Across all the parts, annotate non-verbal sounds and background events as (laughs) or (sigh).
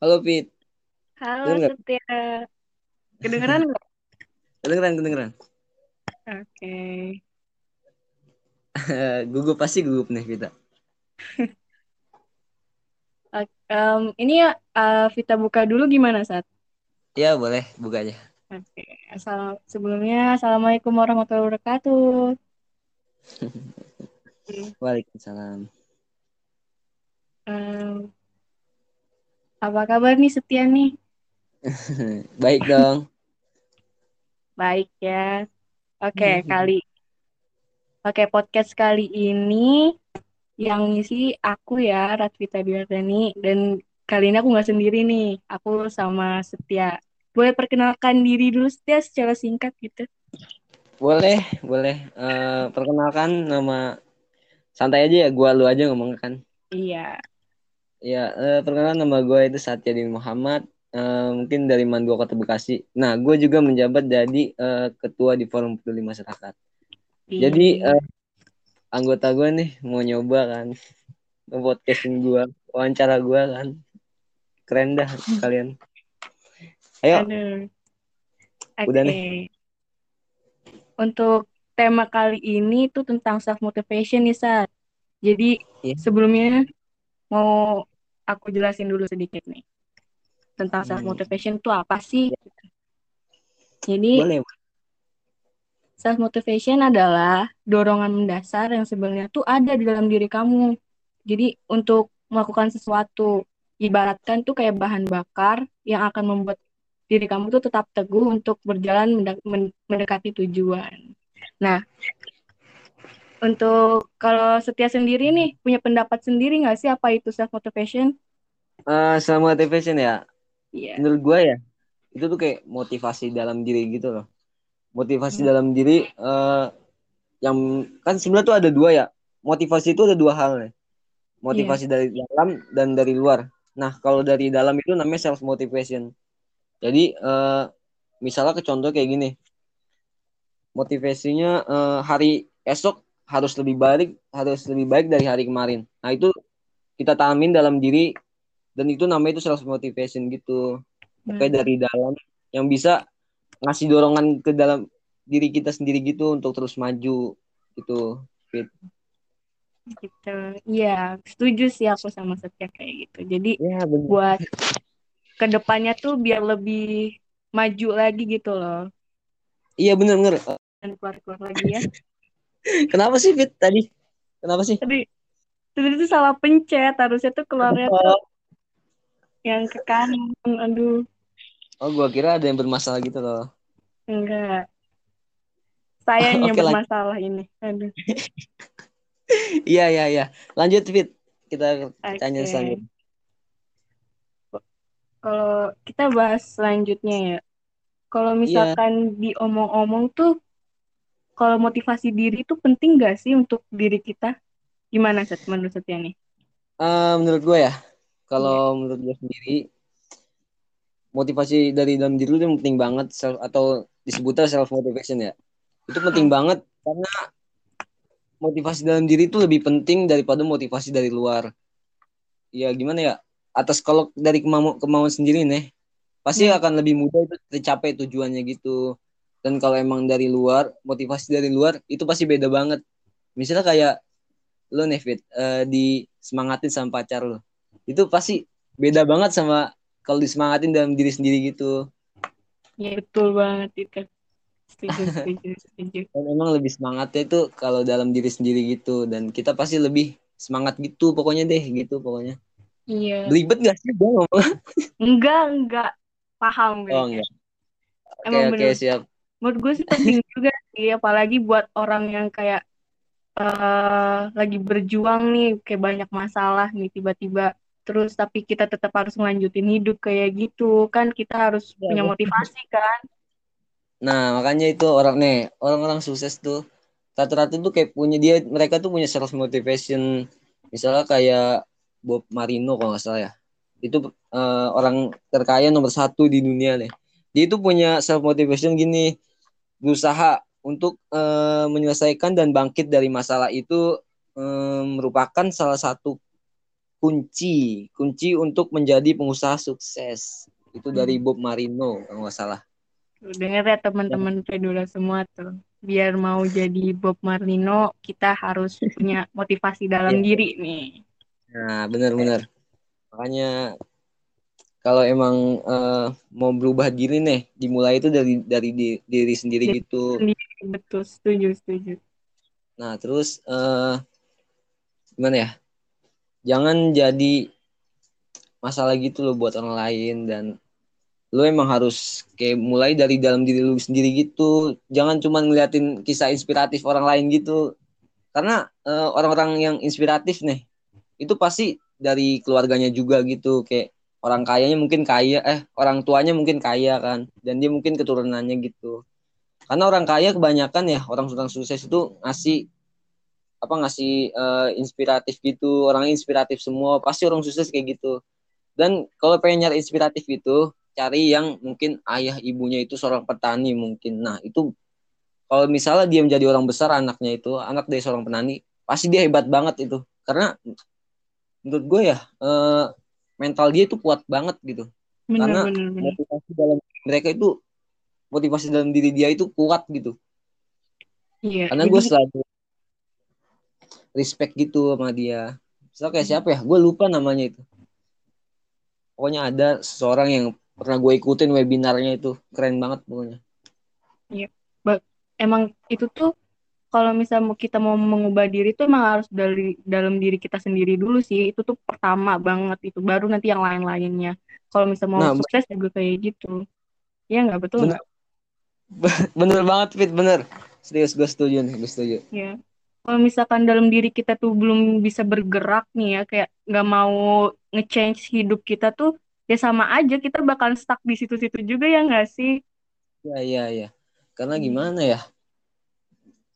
Halo Fit, Halo? Setia, kedengeran nggak? Kedengeran, kedengeran. Oke, (laughs) gugup pasti gugup nih kita. (laughs) Ok, em, ini ya eh, Vita buka dulu gimana saat? Ya boleh buka aja. Oke, asal sebelumnya Assalamualaikum warahmatullahi wabarakatuh. (laughs) Waalaikumsalam. em, apa kabar nih Setia nih? (laughs) Baik dong. Baik ya. Oke, kali, oke podcast kali ini yang ngisi aku ya Ratvita Diardani dan kali ini aku nggak sendiri nih, aku sama Setia. Boleh perkenalkan diri dulu Setia secara singkat gitu? Boleh, boleh. Eh, perkenalkan nama santai aja ya, gua lu aja ngomong kan. Iya. Ya, eh, perkenalkan nama gue itu Satyadin Muhammad. Eh, mungkin dari Mandua Kota Bekasi. Nah, gue juga menjabat jadi eh, ketua di Forum Peduli Masyarakat. Jadi Iya. eh, anggota gue nih mau nyoba kan, podcastin gue, wawancara gue kan, keren dah kalian. Ayo, Aduh. Udah Oke. Untuk tema kali ini tuh tentang self motivation nih, Sat. Jadi Iya. sebelumnya mau aku jelasin dulu sedikit nih. Tentang self Hmm. motivation itu apa sih? Jadi boleh. self motivation adalah dorongan mendasar yang sebenarnya tuh ada di dalam diri kamu. Jadi untuk melakukan sesuatu, ibaratkan tuh kayak bahan bakar yang akan membuat diri kamu tuh tetap teguh untuk berjalan mendekati tujuan. Nah, untuk kalau Setia sendiri nih punya pendapat sendiri nggak sih apa itu self motivation? Eh, self motivation ya, Iya. menurut gue ya, itu tuh kayak motivasi dalam diri gitu loh. Motivasi Hmm. dalam diri eh, yang kan sebenarnya tuh ada dua ya. Motivasi itu ada dua hal nih. Motivasi dari dalam dan dari luar. Nah, kalau dari dalam itu namanya self motivation. Jadi eh, misalnya ke contoh kayak gini. Motivasinya eh, hari esok harus lebih baik, harus lebih baik dari hari kemarin. Nah, itu kita tanamin dalam diri dan itu namanya itu self motivation gitu kayak Hmm. dari dalam yang bisa ngasih dorongan ke dalam diri kita sendiri gitu untuk terus maju gitu Fit. Gitu. Iya, setuju sih aku sama Setia kayak gitu. Jadi ya bener buat ke depannya tuh biar lebih maju lagi gitu loh. iya bener bener Dan keluar-keluar lagi ya. (laughs) kenapa sih Fit tadi kenapa sih Tadi tadi tuh salah pencet, harusnya tuh keluarnya tuh oh, yang ke kanan. Aduh, oh gua kira ada yang bermasalah gitu loh enggak. Saya yang (laughs) lanjut bermasalah ini. Aduh. (laughs) iya iya iya lanjut Fit kita tanya Oke. selanjutnya Kalau kita bahas selanjutnya ya. Kalau iya misalkan diomong-omong tuh, kalau motivasi diri tuh penting gak sih untuk diri kita? Gimana Set, menurut Setia nih? Eh, menurut gue ya kalau menurut gue sendiri motivasi dari dalam diri itu penting banget self, atau disebutnya self motivation ya itu penting Hmm. banget karena motivasi dalam diri itu lebih penting daripada motivasi dari luar. Ya gimana ya? Atas kalau dari kemau kemauan sendiri nih, pasti Hmm. akan lebih mudah itu tercapai tujuannya gitu. Dan kalau emang dari luar, motivasi dari luar itu pasti beda banget. Misalnya kayak lo nih Fit, eh, disemangatin sama pacar lo. Itu pasti beda banget sama kalau disemangatin dalam diri sendiri gitu. Ya betul banget itu. Setuju, (laughs) setuju, setuju. Dan emang lebih semangatnya itu kalau dalam diri sendiri gitu. Dan kita pasti lebih semangat gitu pokoknya deh gitu pokoknya. Iya. Belibet gak sih gue ngomong? Enggak, enggak. Paham gue. Oh enggak. Oke Emang oke bener. siap. Menurut gue sih penting (laughs) juga sih, apalagi buat orang yang kayak eh lagi berjuang nih, kayak banyak masalah nih tiba-tiba. Terus tapi kita tetap harus ngelanjutin hidup kayak gitu. Kan kita harus Ya, punya motivasi kan? Nah makanya itu orang nih orang-orang sukses tuh rata-rata tuh kayak punya dia mereka tuh punya self motivation misalnya kayak Bob Marino kalau nggak salah ya itu eh, orang terkaya nomor satu di dunia nih dia itu punya self motivation gini berusaha untuk eh, menyelesaikan dan bangkit dari masalah itu eh, merupakan salah satu kunci kunci untuk menjadi pengusaha sukses itu dari Hmm. Bob Marino kalau nggak salah Tuh, Denger ya teman-teman Pedula semua tuh. Biar mau jadi Bob Marlino, kita harus punya motivasi dalam Iya. diri nih. nah benar-benar makanya kalau emang eh, mau berubah diri nih dimulai itu dari dari di- diri sendiri Diri gitu. Sendiri, betul, setuju, setuju. nah terus eh gimana ya? Jangan jadi masalah gitu loh buat orang lain dan lu emang harus kayak mulai dari dalam diri lu sendiri gitu. Jangan cuma ngeliatin kisah inspiratif orang lain gitu. Karena eh, orang-orang yang inspiratif nih itu pasti dari keluarganya juga gitu. Kayak orang kayanya mungkin kaya eh orang tuanya mungkin kaya kan. Dan dia mungkin keturunannya gitu. Karena orang kaya kebanyakan ya orang-orang sukses itu ngasih apa ngasih eh, inspiratif gitu. Orang inspiratif semua pasti orang sukses kayak gitu. Dan kalau pengen nyari inspiratif itu cari yang mungkin ayah ibunya itu seorang petani mungkin. Nah itu kalau misalnya dia menjadi orang besar anaknya itu anak dari seorang petani pasti dia hebat banget itu. Karena menurut gue ya eh, mental dia itu kuat banget gitu. Bener, karena bener, bener. motivasi dalam mereka itu motivasi dalam diri dia itu kuat gitu. Iya, karena gue selalu respect gitu sama dia. Misalnya kayak siapa ya? Gue lupa namanya itu. Pokoknya ada seseorang yang pernah gue ikutin webinarnya itu. Keren banget pokoknya. Emang itu tuh kalau misalnya kita mau mengubah diri tuh emang harus dari dalam diri kita sendiri dulu sih. Itu tuh pertama banget itu, baru nanti yang lain-lainnya. Kalau misalnya mau Nah, sukses juga kayak gitu. Iya nggak betul bener (laughs) bener banget fit bener serius gue setuju nih gue setuju Ya. Kalau misalkan dalam diri kita tuh belum bisa bergerak nih ya, kayak nggak mau nge-change hidup kita tuh, ya sama aja kita bakalan stuck di situ-situ juga ya nggak sih? ya ya ya karena Hmm. gimana ya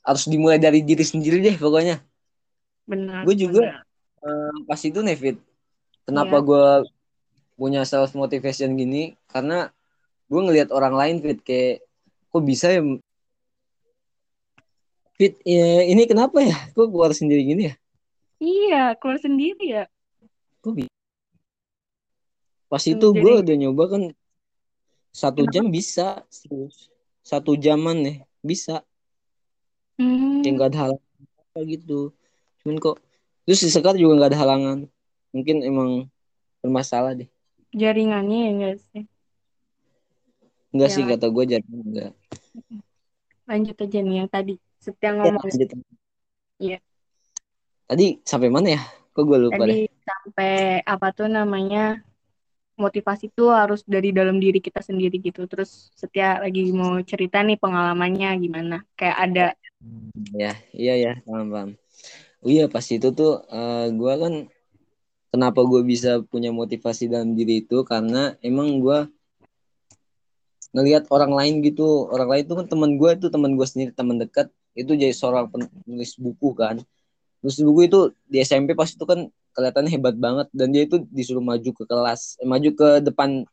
harus dimulai dari diri sendiri deh pokoknya Benar. gue juga benar. eh, pas itu nih fit kenapa Iya. gue punya self motivation gini karena gue ngelihat orang lain fit kayak kok bisa ya fit ya, ini kenapa ya kok gue harus sendiri gini ya Iya, keluar sendiri ya. kok bisa pas Hmm, itu gue jadi- udah nyoba kan satu Kenapa? jam bisa satu jaman nih bisa Hmm. kayak nggak ada halangan apa gitu. Cuman kok terus di sekarang juga nggak ada halangan. Mungkin emang bermasalah deh. Jaringannya ya enggak sih? Enggak Ya, sih kata gue jadi enggak lanjut aja nih yang tadi. Setia ya, ngomong. Iya. tadi sampai mana ya? Kok gue lupa deh. tadi sampai apa tuh namanya motivasi tuh harus dari dalam diri kita sendiri gitu. Terus Setia lagi mau cerita nih pengalamannya gimana? Kayak ada ya iya ya paham paham. Oh iya pas itu tuh eh, gue kan kenapa gue bisa punya motivasi dalam diri itu? Karena emang gue ngelihat orang lain gitu. Orang lain itu kan teman gue itu teman gue sendiri teman dekat. Itu jadi seorang penulis buku kan penulis buku itu di SMP pas itu kan kelihatannya hebat banget. Dan dia itu disuruh maju ke kelas eh, maju ke depan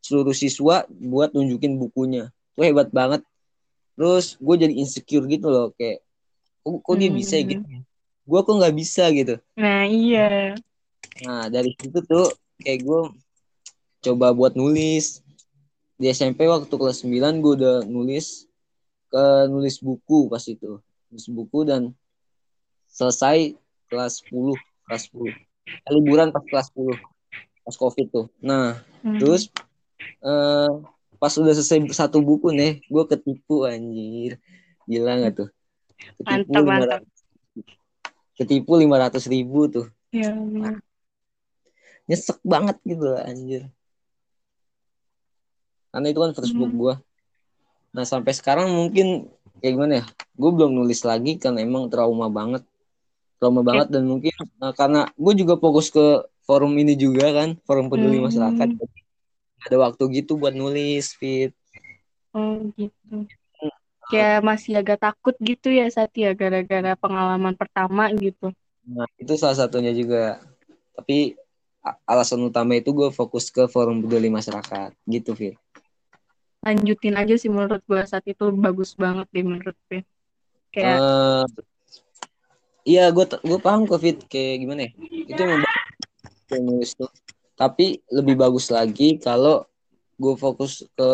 seluruh siswa buat nunjukin bukunya. Itu hebat banget. Terus gue jadi insecure gitu loh kayak kok, kok dia bisa ya? Hmm. gitu gue kok nggak bisa gitu. Nah iya. Nah dari situ tuh kayak gue coba buat nulis. Di SMP waktu kelas 9 gue udah nulis ke nulis buku pas itu. Nulis buku dan selesai kelas 10 kelas 10 Eh, liburan pas kelas 10 pas covid tuh. Nah Hmm. terus eh pas udah selesai satu buku nih gue ketipu anjir. Gila nggak tuh? Ketipu Mantap, lima mantap. ketipu lima ratus ribu tuh. Ya, nyesek banget gitu anjir. Karena itu kan first book Hmm. gue nah sampai sekarang mungkin kayak gimana ya? Gue belum nulis lagi karena emang trauma banget trauma banget dan mungkin eh, karena gue juga fokus ke forum ini juga kan forum peduli Hmm. masyarakat. Ada waktu gitu buat nulis fit. Oh gitu. Kayak masih agak takut gitu ya Satya gara-gara pengalaman pertama gitu. Nah itu salah satunya juga. Tapi alasan utama itu gue fokus ke forum peduli masyarakat. Gitu fit. Lanjutin aja sih menurut gue saat itu bagus banget deh menurut gue kayak Eh, iya gue gue paham fit kayak gimana ya itu emang ba- kayak nulis tuh. Tapi lebih bagus lagi kalau gue fokus ke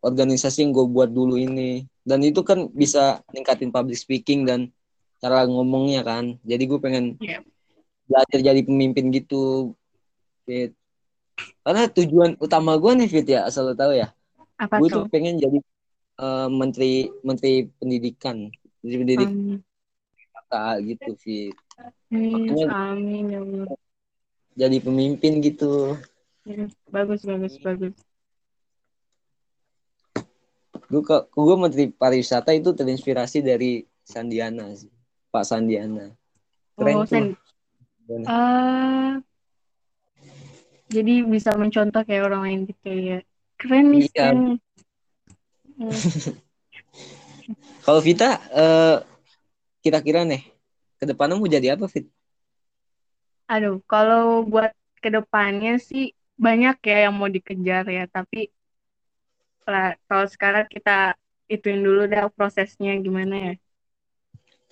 organisasi yang gue buat dulu ini. Dan itu kan bisa ningkatin public speaking dan cara ngomongnya kan. Jadi gue pengen Iya. belajar jadi pemimpin gitu. Fit. Karena tujuan utama gue nih Fit ya, asal lo tahu ya. Apa Gue tuh? tuh pengen jadi eh, menteri menteri pendidikan. Menteri pendidikan Amin. gitu Fit. Amin. Makanya Amin ya Allah. jadi pemimpin gitu. Ya, Bagus, bagus, bagus. Gue ke gue menteri pariwisata itu terinspirasi dari Sandiana sih. Pak Sandiana. Keren Oh, tuh. Ah, jadi bisa mencontoh kayak orang lain gitu ya. Keren nih, Iya. Hmm. (laughs) Kalau Vita eh, kira-kira nih ke depannya mau jadi apa Fit? Aduh, kalau buat ke depannya sih banyak ya yang mau dikejar ya, tapi lah, kalau sekarang kita ituin dulu dah prosesnya gimana ya.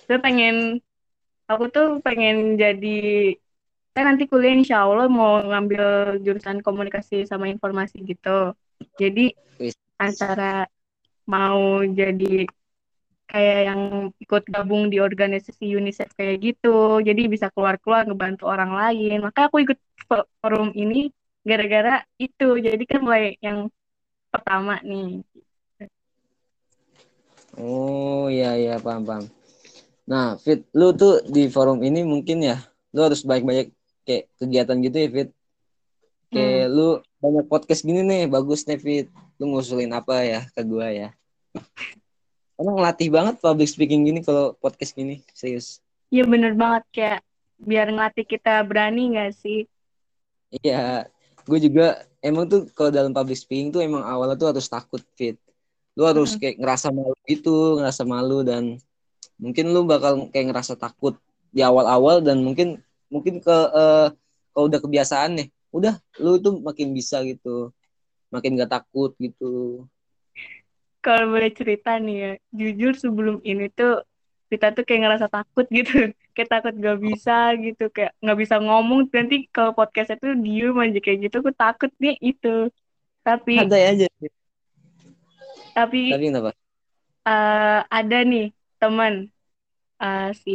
Gue pengen, aku tuh pengen jadi, kan nanti kuliah insya Allah mau ngambil jurusan komunikasi sama informasi gitu. Jadi antara mau jadi kayak yang ikut gabung di organisasi UNICEF kayak gitu, jadi bisa keluar-keluar ngebantu orang lain. Maka aku ikut fo- forum ini gara-gara itu. Jadi kan mulai yang pertama nih. Oh iya iya paham paham. Nah Fit, lu tuh di forum ini mungkin ya, lu harus banyak-banyak kayak kegiatan gitu ya Fit. Kayak lu banyak podcast gini nih, bagus nih Fit. Lu ngusulin apa ya ke gua ya? Karena ngelatih banget public speaking gini kalau podcast gini, serius. Iya bener banget kayak biar ngelatih kita berani gak sih? Iya, gue juga emang tuh kalau dalam public speaking tuh emang awalnya tuh harus takut fit. Lu harus Mm. kayak ngerasa malu gitu, ngerasa malu dan mungkin lu bakal kayak ngerasa takut di awal-awal dan mungkin mungkin ke eh, kalau udah kebiasaan nih, udah lu tuh makin bisa gitu, makin gak takut gitu. Kalau boleh cerita nih ya, jujur sebelum ini tuh kita tuh kayak ngerasa takut gitu. (laughs) Kayak takut gak bisa gitu, kayak nggak bisa ngomong. Nanti kalau podcastnya tuh diem aja kayak gitu, aku takut nih itu. Tapi Santai aja. Tapi Tapi kenapa? eh, ada nih teman eh, si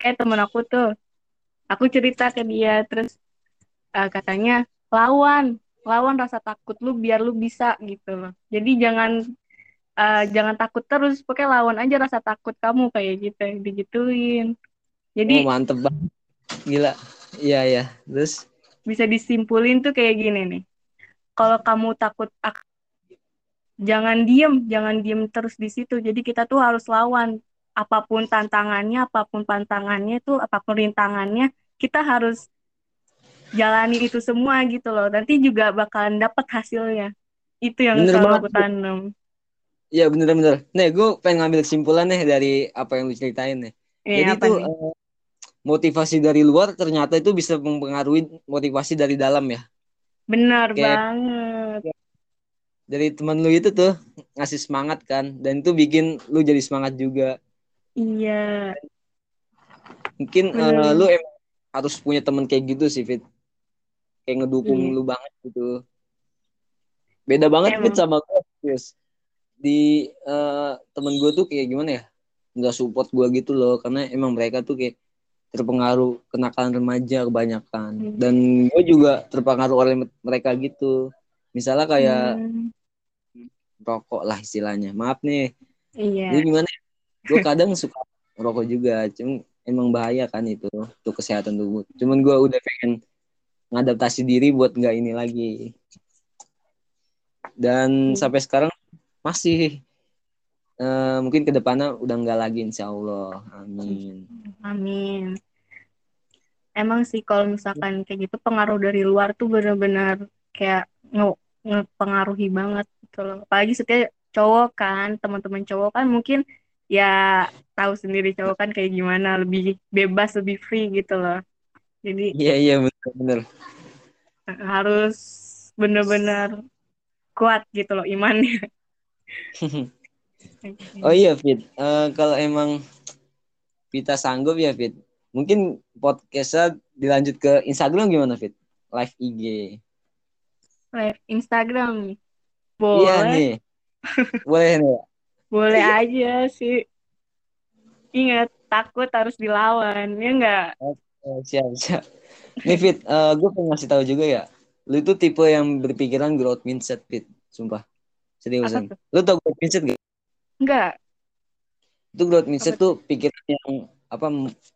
kayak teman aku tuh aku cerita ke dia terus eh, katanya lawan lawan rasa takut lu biar lu bisa gitu loh. Jadi jangan eh, jangan takut terus pokoknya lawan aja rasa takut kamu kayak gitu digituin. Jadi Oh mantep banget, gila. Iya iya. Terus? bisa disimpulin tuh kayak gini nih. Kalau kamu takut ak- jangan diem jangan diem terus di situ. Jadi kita tuh harus lawan. Apa pun tantangannya apa pun pantangannya tuh apa pun rintangannya kita harus jalani itu semua gitu loh nanti juga bakalan dapet hasilnya itu yang Bener selalu banget, aku tanam Iya bener-bener. Nih gue pengen ngambil kesimpulan nih dari apa yang lu ceritain nih. ini Jadi tuh nih eh, motivasi dari luar ternyata itu bisa mempengaruhi motivasi dari dalam ya. benar banget dari teman lu itu tuh ngasih semangat kan dan itu bikin lu jadi semangat juga. iya Mungkin bener lu emang harus punya teman kayak gitu sih Fit. Kayak ngedukung iya lu banget gitu. Beda banget Fit emang. sama gue. Di eh, temen gue tuh kayak gimana ya? Nggak support gue gitu loh karena emang mereka tuh kayak terpengaruh kenakalan remaja kebanyakan. Hmm. dan gue juga terpengaruh oleh mereka gitu. Misalnya kayak Hmm, rokok lah istilahnya. Maaf nih. Iya. Jadi gimana gue kadang suka rokok juga cuma emang bahaya kan itu untuk kesehatan tubuh. Cuman gue udah pengen ngadaptasi diri buat nggak ini lagi dan Hmm. sampai sekarang masih eh, mungkin ke depannya udah nggak lagi insya Allah amin amin emang sih kalau misalkan kayak gitu pengaruh dari luar tuh bener-bener kayak nge ngepengaruhi banget gitu loh. Apalagi setiap cowok kan, teman-teman cowok kan mungkin ya tahu sendiri cowok kan kayak gimana, lebih bebas, lebih free gitu loh. Jadi iya iya bener-bener eh, harus bener-bener kuat gitu loh imannya. (laughs) oh iya Fit. Eh, kalau emang Vita sanggup ya Fit mungkin podcastnya dilanjut ke Instagram gimana Fit? Live IG live Instagram. Iya Boleh, nih. Boleh nih. (laughs) Boleh aja sih. Ingat, takut harus dilawan, ya enggak? Oh, siap siap. Nih Fit eh, gue pengen ngasih tahu juga ya. Lu itu tipe yang berpikiran growth mindset Fit. Sumpah. Seriusan. Lu tau growth mindset gak Enggak. itu growth mindset Apa tuh pikiran yang apa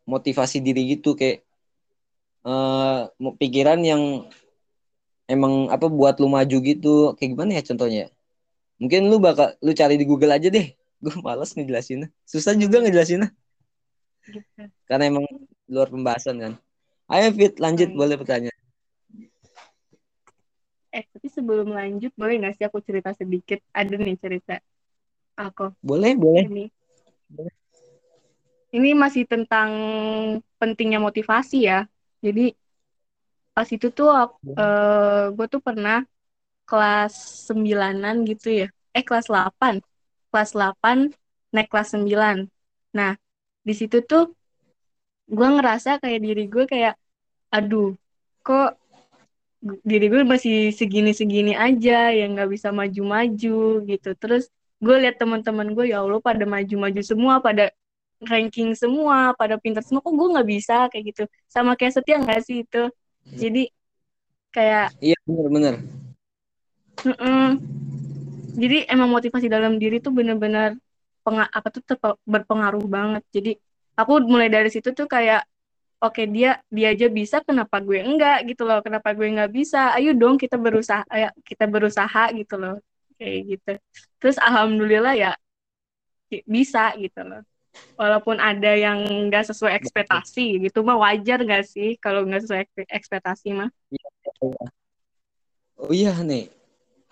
motivasi diri gitu kayak eh mau pikiran yang emang apa buat lu maju gitu. Kayak gimana ya contohnya? Mungkin lu bakal lu cari di Google aja deh. (laughs) Gue malas ngejelasinnya. Susah juga ngejelasinnya. Gitu. karena emang luar pembahasan kan ayo Fit lanjut Hmm. boleh pertanyaan Eh, tapi sebelum lanjut, boleh nggak sih aku cerita sedikit? Ada nih cerita aku. boleh boleh Ini, Boleh. ini masih tentang pentingnya motivasi ya. Jadi, pas itu tuh aku, eh, gue tuh pernah kelas sembilanan gitu ya. Eh, kelas 8. Kelas 8 naik kelas 9. Nah, di situ tuh gue ngerasa kayak diri gue kayak, aduh, kok diri gue masih segini-segini aja yang nggak bisa maju-maju gitu. Terus gue lihat teman-teman gue ya Allah pada maju-maju semua, pada ranking semua, pada pinter semua. Kok gue nggak bisa kayak gitu. Sama kayak setia nggak sih itu? Jadi kayak iya bener-bener mm-mm. jadi emang motivasi dalam diri tuh bener-bener apa tuh berpengaruh banget. Jadi aku mulai dari situ tuh kayak oke dia dia aja bisa kenapa gue enggak? gitu loh. Kenapa gue nggak bisa? Ayo dong kita berusaha ayo kita berusaha gitu loh. Kayak gitu. Terus alhamdulillah ya bisa gitu loh. Walaupun ada yang nggak sesuai ekspektasi gitu mah wajar nggak sih kalau nggak sesuai ekspektasi mah? Oh iya nih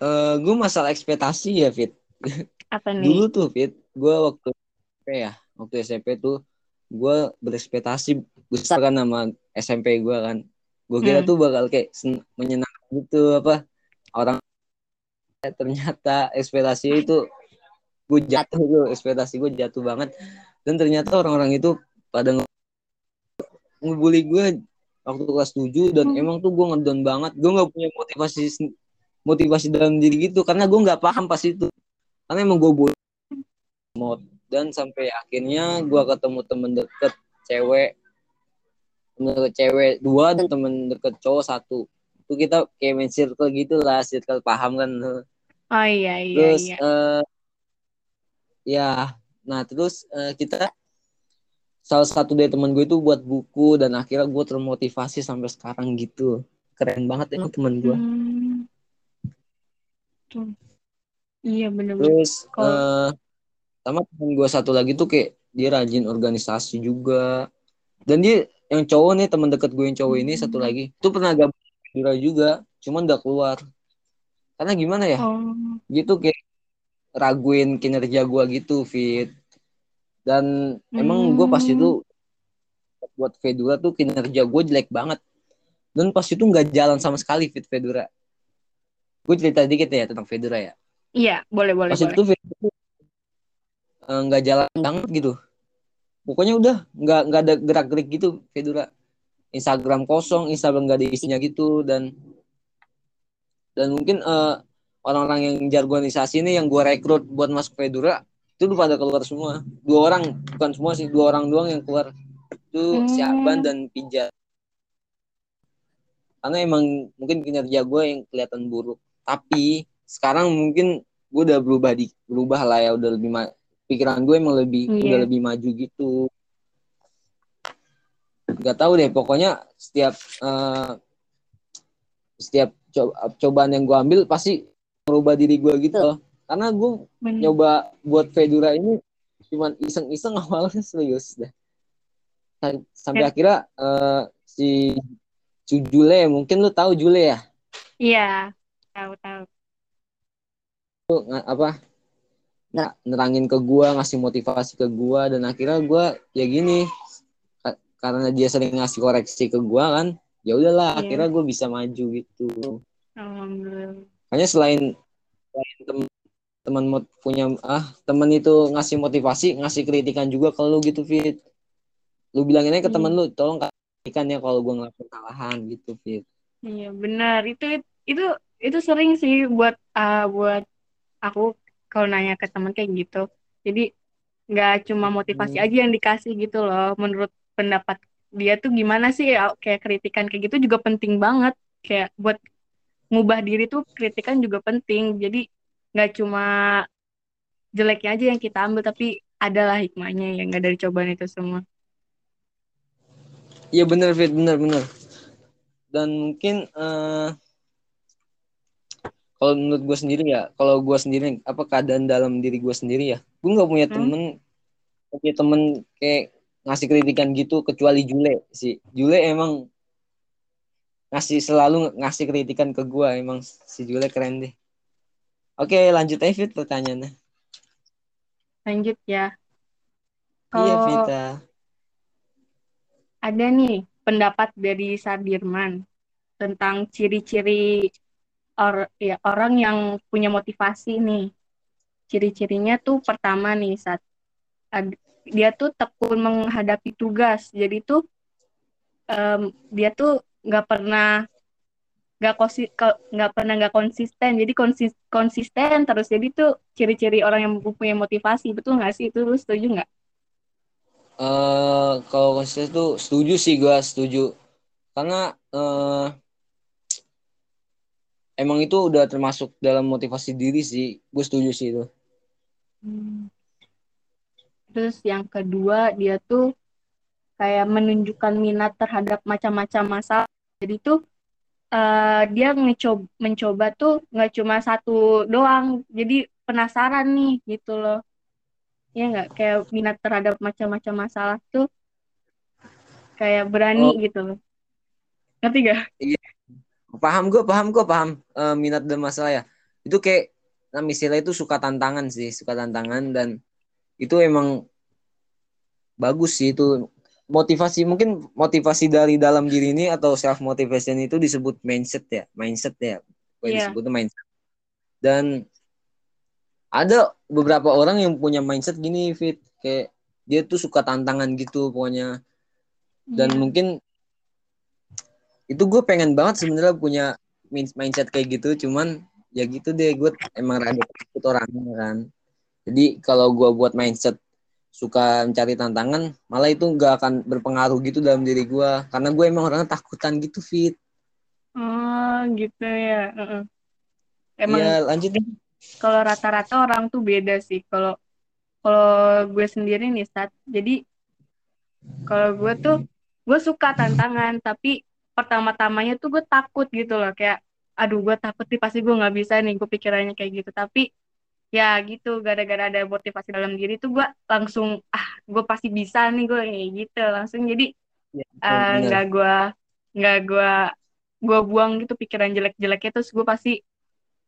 Eh gue masalah ekspektasi ya Fit. Apa dulu nih tuh Fit gue waktu SMP ya waktu SMP tuh gue berekspektasi besar kan sama SMP gue kan. Gue kira hmm. tuh bakal kayak menyenangkan gitu apa orang eh, ternyata ekspektasi itu gue jatuh tuh ekspektasi gue jatuh banget. Dan ternyata orang-orang itu pada nge- ngebully gue waktu kelas 7 dan Hmm. emang tuh gue ngedown banget. Gue nggak punya motivasi motivasi dalam diri gitu karena gue nggak paham pas itu. Karena emang gue bodoh. mod dan sampai akhirnya gue ketemu temen deket cewek. Temen deket cewek dua dan temen deket cowok satu. Itu kita kayak main circle gitu lah circle paham kan. Oh iya iya terus iya. eh, ya nah terus eh, kita salah satu dari temen gue itu buat buku dan akhirnya gue termotivasi sampai sekarang gitu. Keren banget ya temen gue Hmm. Tuh. iya bener-bener. Terus sama temen gue satu lagi tuh kayak dia rajin organisasi juga. Dan dia yang cowok nih teman dekat gue yang cowok ini satu Hmm. lagi. Tuh pernah gabung di Madura juga cuman udah keluar. Karena gimana ya? Oh. Gitu kayak raguin kinerja gue gitu fit. Dan emang gue pas hmm. itu buat Fedora tuh kinerja gue jelek banget. Dan pas itu nggak jalan sama sekali fit Fedora gue cerita dikit ya tentang Fedora ya. Iya boleh boleh pas boleh itu eh, nggak jalan banget gitu. Pokoknya udah nggak nggak ada gerak gerik gitu Fedora. Instagram kosong Instagram nggak ada isinya gitu dan dan mungkin eh, orang-orang yang jago organisasi ini yang gue rekrut buat masuk Fedora itu udah pada keluar semua. Dua orang bukan semua sih dua orang doang yang keluar. Itu si Aban hmm. dan Pijat. Karena emang mungkin kinerja gue yang kelihatan buruk. Tapi sekarang mungkin gue udah berubah di berubah lah ya udah lebih ma- pikiran gue emang lebih udah iya lebih maju gitu. Nggak tahu deh pokoknya setiap eh, setiap co- cobaan yang gue ambil pasti merubah diri gue gitu loh. Karena gue bener. nyoba buat Fedora ini cuman iseng-iseng (laughs) awalnya serius Sam- sampai Ya, akhirnya eh, si Cu Jule mungkin lu tahu Jule ya? Iya tahu tahu. Nga- apa nggak nerangin ke gua ngasih motivasi ke gua dan akhirnya gua ya gini ka- karena dia sering ngasih koreksi ke gua kan ya udahlah iya. akhirnya gua bisa maju gitu. Alhamdulillah. Hanya selain, selain tem- teman punya ah teman itu ngasih motivasi ngasih kritikan juga ke lu gitu fit. Lu bilangin aja ke temen Iya. lu tolong kasihkan ya kalau gue ngelakuin kesalahan gitu Fit. Iya benar. Itu itu itu sering sih buat uh, buat aku kalau nanya ke teman kayak gitu. Jadi nggak cuma motivasi Hmm. aja yang dikasih gitu loh. Menurut pendapat dia tuh gimana sih ya, kayak kritikan kayak gitu juga penting banget. Kayak buat ngubah diri tuh kritikan juga penting. Jadi nggak cuma jeleknya aja yang kita ambil tapi adalah hikmahnya yang nggak dari cobaan itu semua. Iya bener Fit bener bener dan mungkin eh kalau menurut gue sendiri ya kalau gue sendiri apa keadaan dalam diri gue sendiri ya gue nggak punya Hmm? temen punya temen kayak ngasih kritikan gitu kecuali Jule sih Jule emang ngasih selalu ngasih kritikan ke gue emang si Jule keren deh oke lanjut aja Fit pertanyaannya Lanjut ya. iya Kalau Vita ada nih pendapat dari Sardirman tentang ciri-ciri or ya orang yang punya motivasi nih. Ciri-cirinya tuh pertama nih saat ad- dia tuh tekun menghadapi tugas. Jadi tuh em, dia tuh nggak pernah nggak nggak pernah nggak konsisten. Jadi konsis konsisten terus. Jadi tuh ciri-ciri orang yang punya motivasi. Betul nggak sih? Itu lu setuju nggak? eh kalau konsisten tuh setuju sih gue setuju karena eh emang itu udah termasuk dalam motivasi diri sih gue setuju sih itu Hmm. Terus yang kedua dia tuh kayak menunjukkan minat terhadap macam-macam masalah. Jadi tuh eh, dia mencoba, mencoba tuh nggak cuma satu doang. Jadi penasaran nih gitu loh. Ya nggak kayak minat terhadap macam-macam masalah tuh kayak berani oh gitu loh. Ngerti gak? iya paham gue paham gue paham eh, minat dan masalah ya. Itu kayak nah, istilah itu suka tantangan sih suka tantangan dan itu emang bagus sih itu. Motivasi mungkin motivasi dari dalam diri ini atau self motivation itu disebut mindset ya mindset ya. Gue Iya. disebutnya mindset. Dan ada beberapa orang yang punya mindset gini fit. Kayak dia tuh suka tantangan gitu pokoknya. Dan Iya. mungkin itu gue pengen banget sebenarnya punya min- mindset kayak gitu cuman ya gitu deh gue emang rada takut orangnya kan jadi kalau gue buat mindset suka mencari tantangan malah itu gak akan berpengaruh gitu dalam diri gue karena gue emang orangnya takutan gitu fit Oh gitu ya. Heeh. Emang ya lanjut deh kalau rata-rata orang tuh beda sih. Kalau kalau gue sendiri nih Sat. Jadi kalau gue tuh gue suka tantangan tapi pertama-tamanya tuh gue takut gitu loh. Kayak aduh gue takut nih pasti gue nggak bisa nih gue pikirannya kayak gitu. Tapi ya gitu gara-gara ada motivasi dalam diri tuh gue langsung ah gue pasti bisa nih gue kayak gitu langsung. Jadi ya, eh, nggak gue nggak gue gue buang gitu pikiran jelek-jeleknya. Terus gue pasti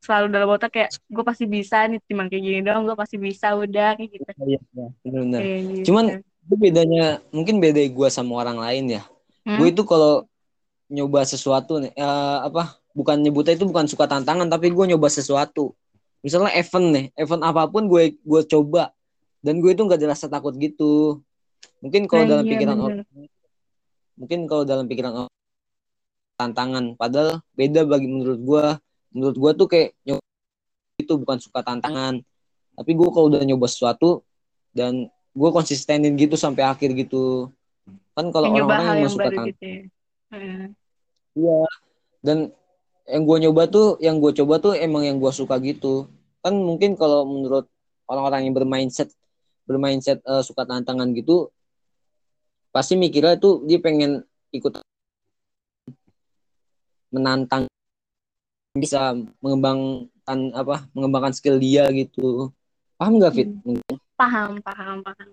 selalu dalam otak kayak gue pasti bisa nih timbang kayak gini doang gue pasti bisa udah kayak gitu. Iya, iya, bener-bener. kayak gitu. Cuman itu bedanya mungkin beda gue sama orang lain ya. Hmm? Gue itu kalau nyoba sesuatu nih, eh, apa? Bukan nyebutnya itu bukan suka tantangan, tapi gue nyoba sesuatu. Misalnya event nih, event apa pun gue gue coba dan gue itu nggak dirasa takut gitu. Mungkin kalau Nah, dalam iya, pikiran bener. orang, mungkin kalau dalam pikiran orang tantangan. Padahal beda bagi menurut gue. Menurut gue tuh kayak nyoba itu bukan suka tantangan. Tapi gue kalau udah nyoba sesuatu dan gue konsistenin gitu sampai akhir gitu. Kan kalau orang-orang yang yang suka tantangan, gitu ya Heeh. Iya. Dan yang gue nyoba tuh, yang gue coba tuh emang yang gue suka gitu. Kan mungkin kalau menurut orang-orang yang bermindset, bermindset eh, suka tantangan gitu, pasti mikirnya tuh dia pengen ikut menantang bisa mengembangkan apa mengembangkan skill dia gitu. Paham nggak fit? Paham paham paham.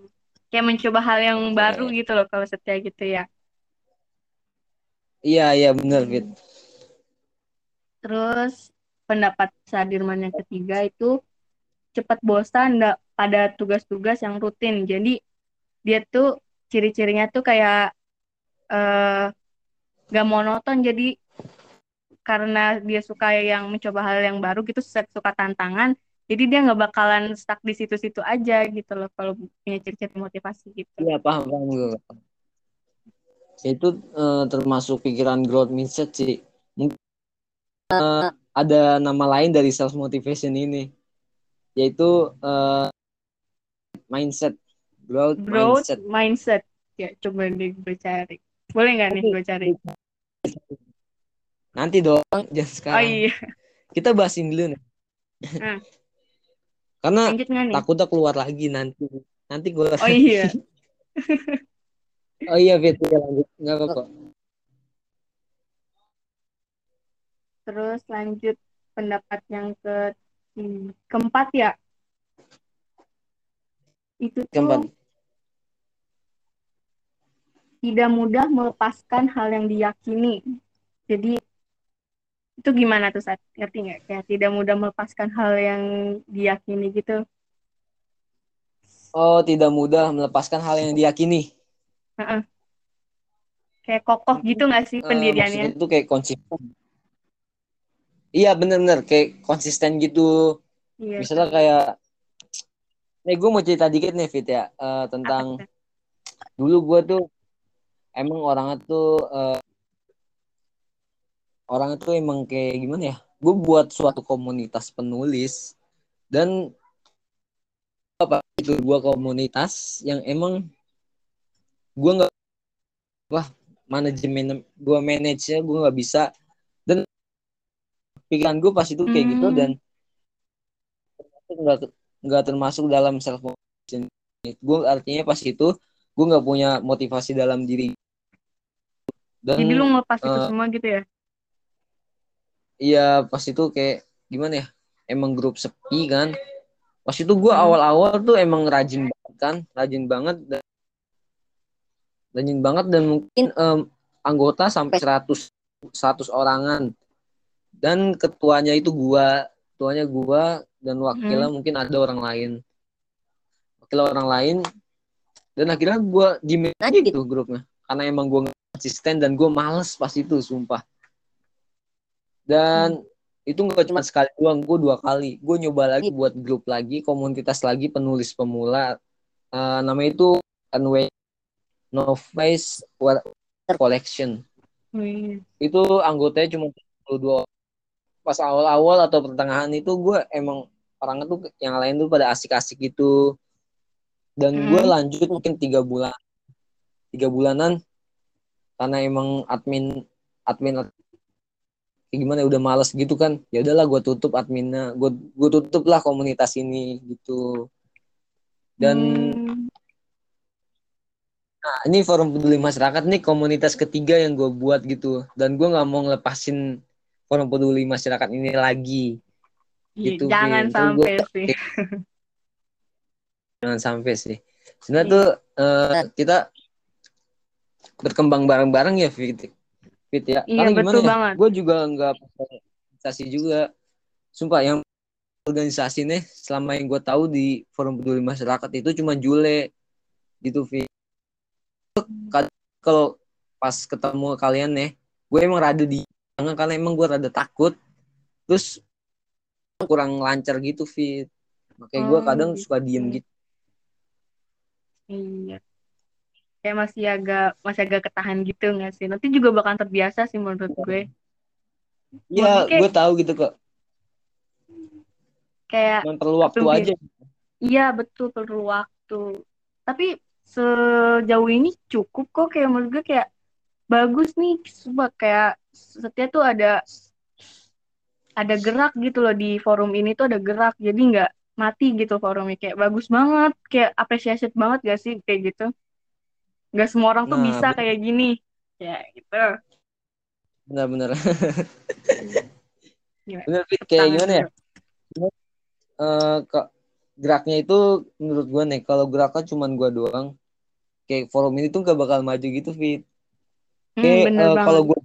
Kayak mencoba hal yang baru gitu loh kalau setia gitu ya iya iya benar fit. Terus pendapat Sadirman yang ketiga itu cepat bosan nggak pada tugas-tugas yang rutin. Jadi dia tuh ciri-cirinya tuh kayak eh gak monoton. Jadi karena dia suka yang mencoba hal yang baru gitu suka tantangan jadi dia nggak bakalan stuck di situ-situ aja gitu loh kalau punya ciri-ciri motivasi gitu. Iya paham paham gue itu uh, termasuk pikiran growth mindset sih. Mungkin uh, ada nama lain dari self motivation ini. Yaitu uh, mindset. Growth, growth mindset. mindset. Ya coba deh gue cari. Boleh nggak nih gue cari? Nanti dong jangan sekarang. Oh iya. Kita bahasin dulu nih. Hmm. karena takutnya keluar lagi nanti. Nanti gue oh iya (laughs) oh iya Fit ya lanjut. Nggak apa-apa. Terus lanjut pendapat yang ke keempat ya? Itu tuh keempat. tidak mudah melepaskan hal yang diyakini. Jadi itu gimana tuh saat ngerti nggak? Kayak tidak mudah melepaskan hal yang diyakini gitu? Oh tidak mudah melepaskan hal yang diyakini uh-uh. kayak kokoh gitu nggak sih pendiriannya? uh, itu kayak konsisten. Iya bener-bener kayak konsisten gitu. Iya, misalnya kayak nih gue mau cerita dikit nih Fit ya. Uh, tentang dulu gue tuh emang orangnya tuh uh, orang itu emang kayak gimana ya? Gue buat suatu komunitas penulis dan apa? Itu gue komunitas yang emang gue nggak wah manajemen gue manage nya gue nggak bisa. Dan pikiran gue pas itu kayak gitu hmm. gitu dan nggak nggak termasuk dalam self motivation. Gue artinya pas itu gue nggak punya motivasi dalam diri. Dan jadi lu ngelepas uh, itu eh, semua gitu ya? Iya pas itu kayak gimana ya? Emang grup sepi kan? Pas itu gue hmm. awal-awal tuh emang rajin banget kan rajin banget dan rajin banget dan mungkin um, anggota sampai 100 100 orangan. Dan ketuanya itu gua ketuanya gua dan wakilnya hmm. mungkin ada orang lain. Wakil orang lain. Dan akhirnya gua di aja gitu grupnya. Karena emang gua konsisten dan gua males pas itu sumpah. Dan hmm. itu nggak cuma sekali doang gue dua kali. Gue nyoba lagi buat grup lagi komunitas lagi penulis pemula. Uh, namanya itu Unway Novice Collection. Hmm. itu anggotanya cuma dua pas awal-awal atau pertengahan itu gue emang orangnya tuh yang lain tuh pada asik-asik gitu. Dan hmm. gue lanjut mungkin tiga bulan tiga bulanan. Karena emang admin admin kayak gimana udah males gitu kan. Ya udahlah gue tutup adminnya. Gue gue tutup lah komunitas ini gitu. Dan hmm. Nah ini forum peduli masyarakat nih komunitas ketiga yang gue buat gitu. Dan gue nggak mau ngelepasin forum peduli masyarakat ini lagi. Gitu jangan Bin. sampai gua, sih. (laughs) Jangan sampai sih. Sebenarnya tuh uh, kita berkembang bareng-bareng ya Fit fit ya. Iya, karena gimana ya? gue juga nggak organisasi juga. Sumpah yang organisasi nih selama yang gue tahu di forum peduli masyarakat itu cuma Jule. Gitu fit kalau pas ketemu kalian nih gue emang rada di karena emang gue rada takut. Terus kurang lancar gitu fit. Makanya gue kadang oh, suka diem gitu. Iya. Kayak masih agak masih agak ketahan gitu nggak sih? Nanti juga bakal terbiasa sih menurut gue. Iya, gue tahu gitu kok. Kayak Memang perlu waktu aja. Iya, betul perlu waktu. Tapi sejauh ini cukup kok kayak menurut gue kayak bagus nih coba kayak setiap tuh ada ada gerak gitu loh di forum ini tuh ada gerak jadi nggak mati gitu forumnya kayak bagus banget kayak apresiasi banget gak sih kayak gitu. Nggak semua orang tuh nah, bisa kayak gini ya gitu. Benar-benar benar. (laughs) Kayak gimana ya? uh, kok geraknya itu menurut gue nih kalau geraknya cuma gue doang kayak forum ini tuh gak bakal maju gitu fit. Hmm, kayak hmm, uh, kalau gue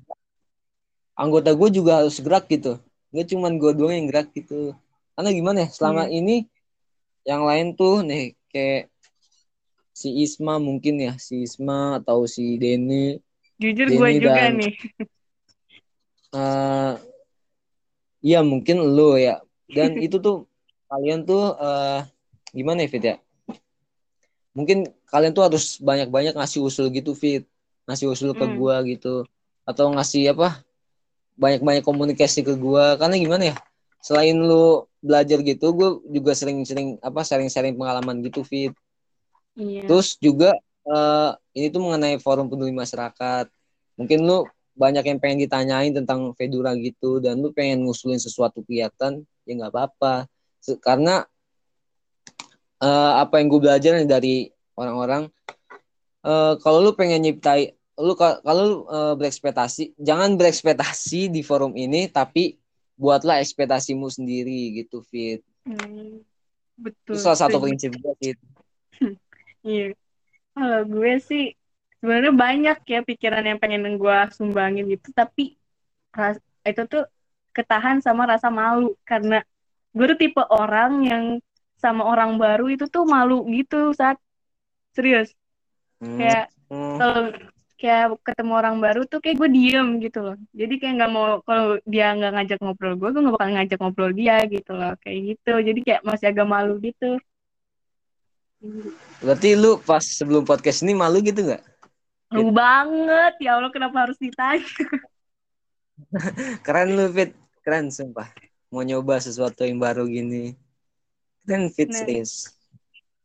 anggota gue juga harus gerak gitu. Nggak cuma gue doang yang gerak gitu. Karena gimana ya selama hmm. ini yang lain tuh nih kayak si Isma mungkin ya si Isma atau si Denny. Jujur gue juga dan, nih. uh, ya mungkin lo ya. Dan (laughs) itu tuh kalian tuh uh, gimana ya Fit ya? Mungkin kalian tuh harus banyak-banyak ngasih usul gitu Fit. Ngasih usul ke Hmm. gua gitu. Atau ngasih apa banyak-banyak komunikasi ke gua. Karena gimana ya selain lu belajar gitu gue juga sering-sering apa sharing-sharing pengalaman gitu fit. Iya. terus juga eh, ini tuh mengenai forum peduli masyarakat. Mungkin lu banyak yang pengen ditanyain tentang Fedura gitu dan lu pengen ngusulin sesuatu kegiatan ya nggak apa-apa. Karena eh, apa yang gue belajar dari orang-orang eh, kalau lu pengen nyiptai lu ka- kalau lu eh, berekspektasi jangan berekspektasi di forum ini tapi buatlah ekspektasimu sendiri gitu fit Hmm. itu Betul. salah satu prinsip gue fit (laughs) Iya. Kalau gue sih sebenarnya banyak ya pikiran yang pengen gue sumbangin gitu, tapi ras- itu tuh ketahan sama rasa malu karena gue tuh tipe orang yang sama orang baru itu tuh malu gitu saat serius? Hmm, kayak hmm. kalau kayak ketemu orang baru tuh kayak gue diem gitu loh. Jadi kayak nggak mau kalau dia nggak ngajak ngobrol gue gue nggak bakal ngajak ngobrol dia gitu loh. Kayak gitu. Jadi kayak masih agak malu gitu. Berarti lu pas sebelum podcast ini malu gitu nggak? Malu banget. Ya Allah kenapa harus ditanya? (laughs) Keren lu fit. Keren sumpah. Mau nyoba sesuatu yang baru gini. Keren fit Nah. serius.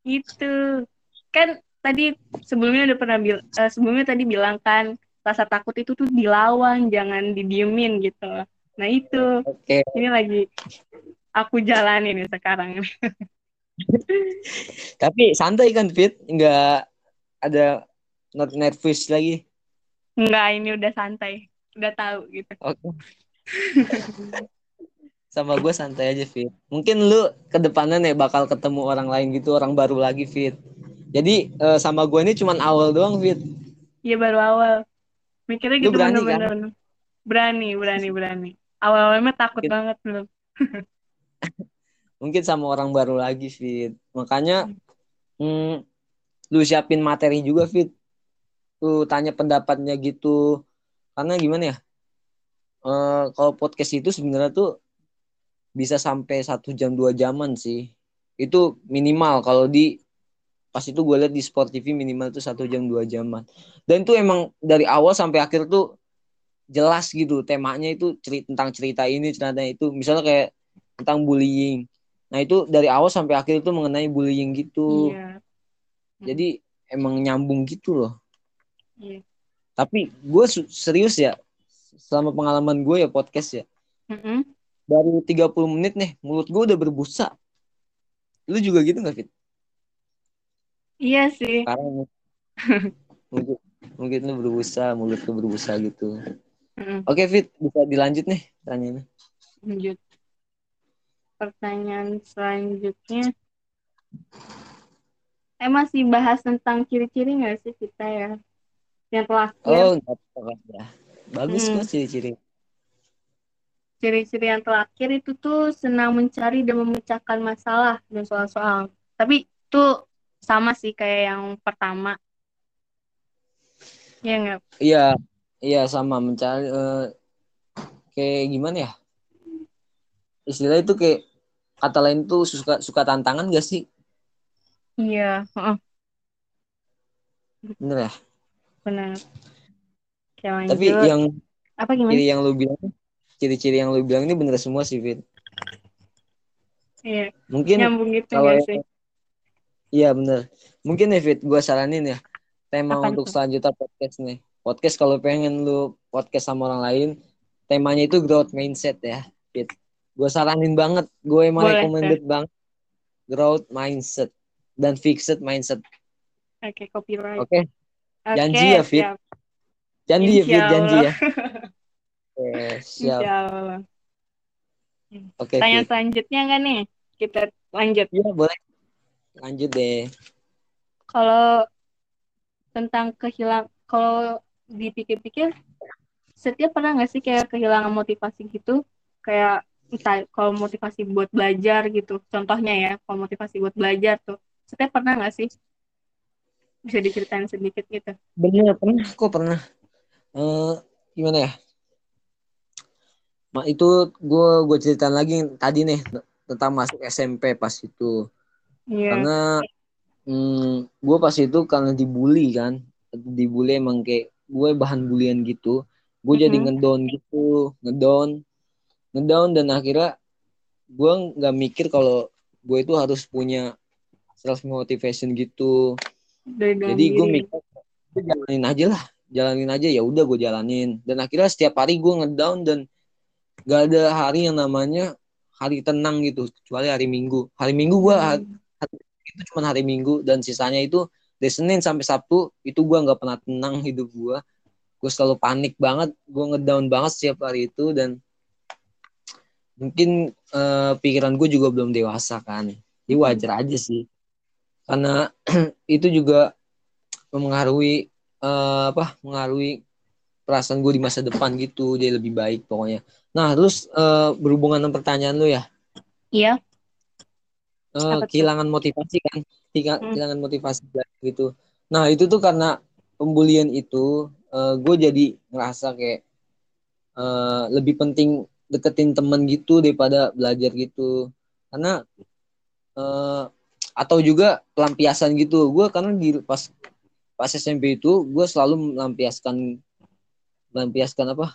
Itu kan tadi sebelumnya udah pernah bil eh, sebelumnya tadi bilang kan rasa takut itu tuh dilawan jangan didiemin gitu. Nah itu. Oke. Ini lagi aku jalanin sekarang. (laughs) Tapi santai kan fit? Nggak ada not nervous lagi? Enggak, ini udah santai. Udah tahu gitu. oke. (laughs) Sama gue santai aja fit. Mungkin lu ke depannya nih bakal ketemu orang lain gitu orang baru lagi fit jadi eh, sama gue ini cuman awal doang fit Iya baru awal. Mikirnya gitu berani, kan? bener-bener. Berani, berani, berani. Awal-awalnya takut Gitu. banget belum. (laughs) mungkin sama orang baru lagi fit makanya hmm, lu siapin materi juga fit lu tanya pendapatnya gitu karena gimana ya Eh kalau podcast itu sebenarnya tuh bisa sampai satu jam dua jaman sih itu minimal kalau di pas itu gue lihat di Sport TV minimal itu satu jam dua jaman dan itu emang dari awal sampai akhir tuh jelas gitu temanya itu cerita tentang cerita ini cerita itu misalnya kayak tentang bullying nah itu dari awal sampai akhir itu mengenai bullying gitu Iya. jadi emang nyambung gitu loh Iya. tapi gue serius ya selama pengalaman gue ya podcast ya Mm-mm. baru 30 menit nih mulut gue udah berbusa lu juga gitu gak Fit? Iya sih. sekarang mungkin mungkin lu berbusa mulut lu berbusa gitu Mm-mm. oke Fit bisa dilanjut nih tanyanya Lanjut. Pertanyaan selanjutnya. Eh masih bahas tentang ciri-ciri nggak sih kita ya? Yang terakhir, oh nggak apa-apa ya bagus Hmm. kok ciri-ciri ciri-ciri yang terakhir itu tuh senang mencari dan memecahkan masalah dan soal-soal. Tapi itu sama sih kayak yang pertama. Iya nggak? iya iya sama mencari eh, kayak gimana ya istilah itu kayak kata lain tuh suka suka tantangan gak sih Iya, heeh, bener ya benar. Oke lanjut. tapi yang Apa gimana? ciri yang lu bilang ciri-ciri yang lu bilang ini bener semua sih Fit Iya, mungkin nyambung gitu kalau nggak sih? Iya bener mungkin nih Fit gue saranin ya tema Apaan untuk tuh? selanjutnya podcast nih podcast kalau pengen lu podcast sama orang lain temanya itu growth mindset ya Fit gue saranin banget gue emang Boleh, recommended banget growth mindset dan fixed mindset Oke, copyright. oke Oke, janji ya, Fit? siap. janji ya Fit janji ya Oke, siap oke Tanya Fit selanjutnya nggak nih? Kita lanjut. iya boleh lanjut deh Kalau tentang kehilang, kalau dipikir-pikir, setiap pernah nggak sih kayak kehilangan motivasi gitu? Kayak entah kalau motivasi buat belajar gitu. Contohnya ya, kalau motivasi buat belajar tuh, setiap pernah nggak sih? Bisa diceritain sedikit gitu. bener pernah kok pernah Eh gimana ya Ma, itu gue gue ceritain lagi tadi nih tentang masuk SMP pas itu Iya. karena hmm, gue pas itu karena dibully kan dibully emang kayak gue bahan bulian gitu gue jadi Mm-mm. ngedown gitu ngedown ngedown dan akhirnya gue nggak mikir kalau gue itu harus punya self motivation gitu dalam jadi gue mikir gue jalanin aja lah jalanin aja ya udah gue jalanin dan akhirnya setiap hari gue ngedown dan gak ada hari yang namanya hari tenang gitu kecuali hari minggu hari minggu gue Hmm. Itu cuma hari minggu dan sisanya itu dari Senin sampai Sabtu itu gue nggak pernah tenang hidup gue gue selalu panik banget gue ngedown banget setiap hari itu dan mungkin eh, pikiran gue juga belum dewasa kan. Jadi wajar aja sih. Karena (clears throat) itu juga mempengaruhi eh, apa mengaruhi perasaan gue di masa depan gitu jadi lebih baik pokoknya. Nah terus eh, berhubungan dengan pertanyaan lu ya? Iya. Tuh? kehilangan motivasi kan? Kehilangan- Hmm. kehilangan motivasi gitu. Nah itu tuh karena pembulian itu eh, gue jadi ngerasa kayak eh, lebih penting deketin temen gitu daripada belajar gitu. Karena eh, atau juga pelampiasan gitu. Gue karena di pas pas SMP itu gue selalu melampiaskan melampiaskan apa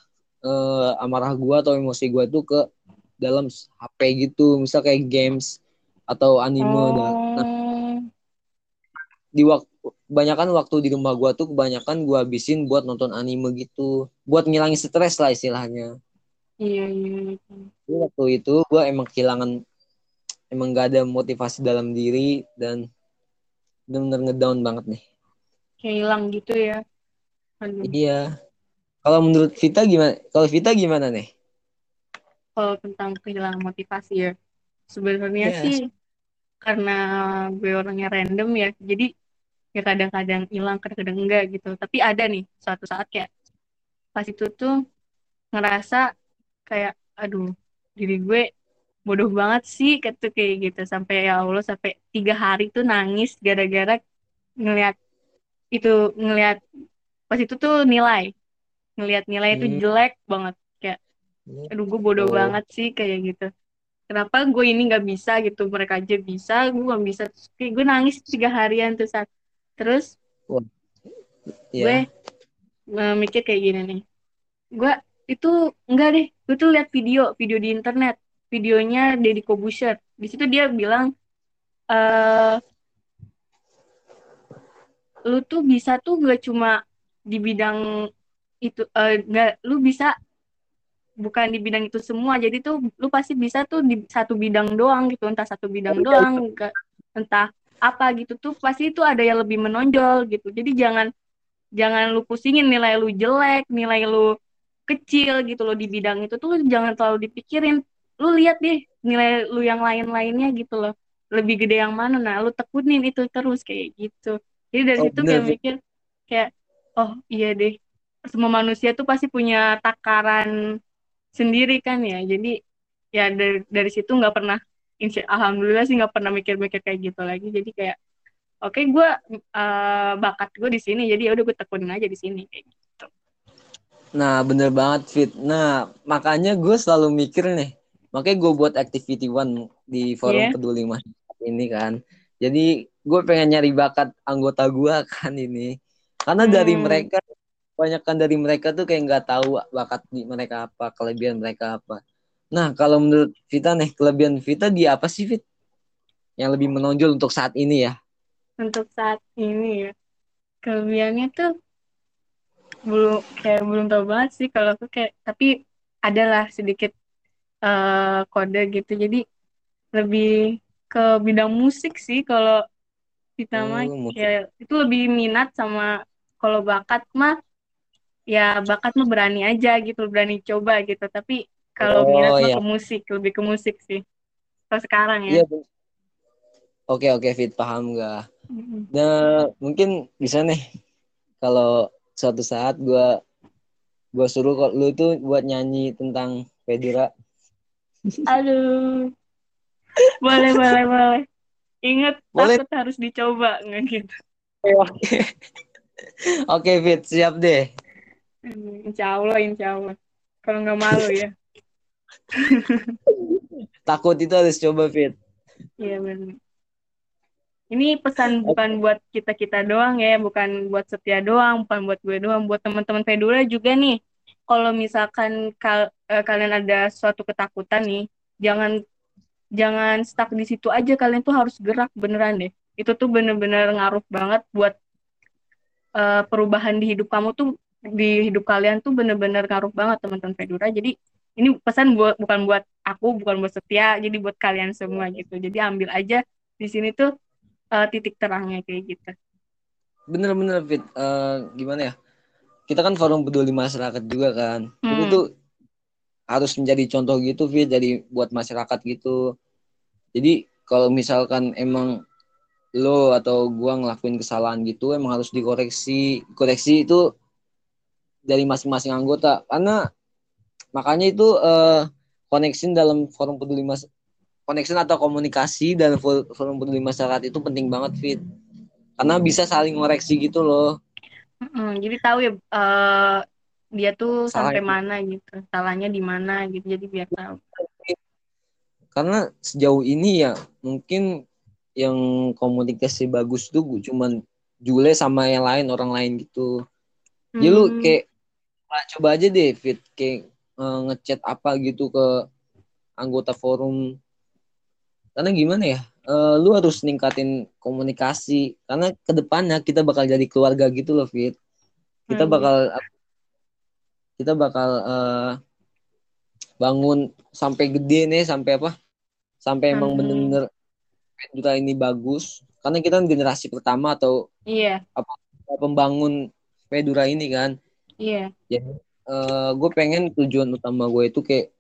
eh, amarah gue atau emosi gue tuh ke dalam HP gitu. Misal kayak games atau anime dah. Nah, Oh. di waktu kebanyakan waktu di rumah gua tuh kebanyakan gua habisin buat nonton anime gitu buat ngilangin stres lah istilahnya Iya, iya. iya. Jadi waktu itu gua emang kehilangan emang gak ada motivasi dalam diri dan bener-bener ngedown banget nih Kayak hilang gitu ya. Aduh. iya kalau menurut Vita gimana kalau Vita gimana nih Kalau tentang kehilangan motivasi ya. Sebenarnya Yes. sih karena gue orangnya random ya. Jadi ya kadang-kadang hilang, kadang-kadang enggak gitu. Tapi ada nih suatu saat kayak pas itu tuh ngerasa kayak aduh diri gue bodoh banget sih gitu kayak gitu sampai ya Allah sampai tiga hari tuh nangis gara-gara ngelihat itu ngelihat pas itu tuh nilai ngelihat nilai itu Hmm. jelek banget kayak aduh gue bodoh Oh. banget sih kayak gitu kenapa gue ini nggak bisa gitu? Mereka aja bisa gue nggak bisa. Terus gue nangis tiga harian tuh saat terus gue ya eh, mikir kayak gini nih. Gue itu enggak deh gue tuh lihat video video di internet. Videonya Deddy Kobusier. Di situ dia bilang eh lu tuh bisa tuh gak cuma di bidang itu eh nggak lu bisa bukan di bidang itu semua. Jadi tuh lu pasti bisa tuh di satu bidang doang gitu. Entah satu bidang doang enggak entah apa gitu tuh pasti itu ada yang lebih menonjol gitu. Jadi jangan jangan lu pusingin nilai lu jelek nilai lu kecil gitu loh di bidang itu tuh jangan terlalu dipikirin. Lu lihat deh nilai lu yang lain-lainnya gitu loh. Lebih gede yang mana? Nah lu tekunin itu terus kayak gitu. Jadi dari Oh, situ bener, kayak bener. mikir kayak oh iya deh. Semua manusia tuh pasti punya takaran sendiri kan ya jadi ya dari dari situ nggak pernah insya alhamdulillah sih nggak pernah mikir-mikir kayak gitu lagi jadi kayak oke gue eh, bakat gue di sini jadi ya udah gue tekunin aja di sini kayak gitu Nah, bener banget, Fit. Nah, makanya gue selalu mikir nih. Makanya gue buat activity one di forum Iya. peduli masyarakat ini kan. Jadi, gue pengen nyari bakat anggota gue (laughs) kan ini. Karena dari Hmm. mereka, kebanyakan dari mereka tuh kayak nggak tahu bakat di mereka apa, kelebihan mereka apa. Nah, kalau menurut Vita nih, kelebihan Vita di apa sih, Fit? Yang lebih menonjol untuk saat ini ya? untuk saat ini ya kelebihannya tuh belum kayak belum tahu banget sih kalau aku kayak tapi adalah sedikit eh, kode gitu jadi lebih ke bidang musik sih kalau kita mah Oh, kayak itu lebih minat sama kalau bakat mah ya bakat mah berani aja gitu berani coba gitu tapi kalau Oh, minat mah iya. ke musik lebih ke musik sih kalau sekarang ya Iya. Oke, oke, Fit. Paham nggak? Mm-mm. Nah, mungkin bisa nih kalau suatu saat gua gua suruh kok lu tuh buat nyanyi tentang Federa. Aduh. Boleh, boleh, boleh. Ingat, Boleh. takut harus dicoba. Nggak gitu. Oke. Oke, Fit, siap deh. Hmm, Insya Allah, insya Allah. Kalau nggak malu ya. (laughs) Takut itu harus coba, Fit. Iya, benar. Ini pesan bukan buat kita-kita doang ya, bukan buat Setia doang, bukan buat gue doang, buat teman-teman Fedura juga nih. Kalau misalkan kal eh, kalian ada suatu ketakutan nih, jangan jangan stuck di situ aja, kalian tuh harus gerak beneran deh. Itu tuh bener-bener ngaruh banget buat eh, perubahan di hidup kamu tuh di hidup kalian tuh bener-bener ngaruh banget teman-teman Fedura. Jadi ini pesan buat bukan buat aku, bukan buat Setia, jadi buat kalian semua gitu. Jadi ambil aja di sini tuh uh, titik terangnya kayak gitu. Bener-bener Fit, uh, gimana ya? Kita kan forum peduli masyarakat juga kan. Hmm. Itu tuh harus menjadi contoh gitu Fit, jadi buat masyarakat gitu. Jadi kalau misalkan emang lo atau gua ngelakuin kesalahan gitu emang harus dikoreksi. Koreksi itu dari masing-masing anggota karena makanya itu uh, connection dalam forum peduli mas connection atau komunikasi dan forum peduli masyarakat itu penting banget fit karena bisa saling ngoreksi gitu loh hmm, jadi tahu ya uh, dia tuh Salah sampai itu. mana gitu salahnya di mana gitu jadi biar tahu karena sejauh ini ya mungkin yang komunikasi bagus tuh cuman Jule sama yang lain orang lain gitu hmm. jadi lu hmm. Kayak coba aja deh fit kayak uh, ngechat apa gitu ke anggota forum. Karena gimana ya uh, lu harus ningkatin komunikasi. Karena ke depannya kita bakal jadi keluarga gitu loh Fit. Kita hmm. bakal kita bakal uh, bangun sampai gede nih sampai apa? Sampai hmm. emang bener-bener juga ini bagus. Karena kita generasi pertama atau iya. apa pembangun Pedura ini kan iya jadi uh, gue pengen tujuan utama gue itu kayak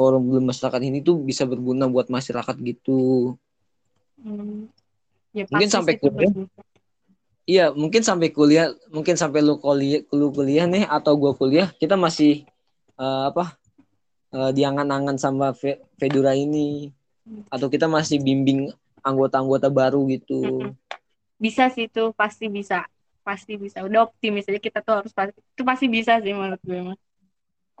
forum belum masyarakat ini tuh bisa berguna buat masyarakat gitu. Hmm. Ya, mungkin sampai kuliah. Iya, mungkin sampai kuliah, mungkin sampai lu kuliah, lu kuliah nih atau gua kuliah, kita masih uh, apa? Uh, diangan-angan sama Fedura ini atau kita masih bimbing anggota-anggota baru gitu. Bisa sih itu pasti bisa. Pasti bisa. Udah optimis aja kita tuh harus pasti itu pasti bisa sih menurut gue mah.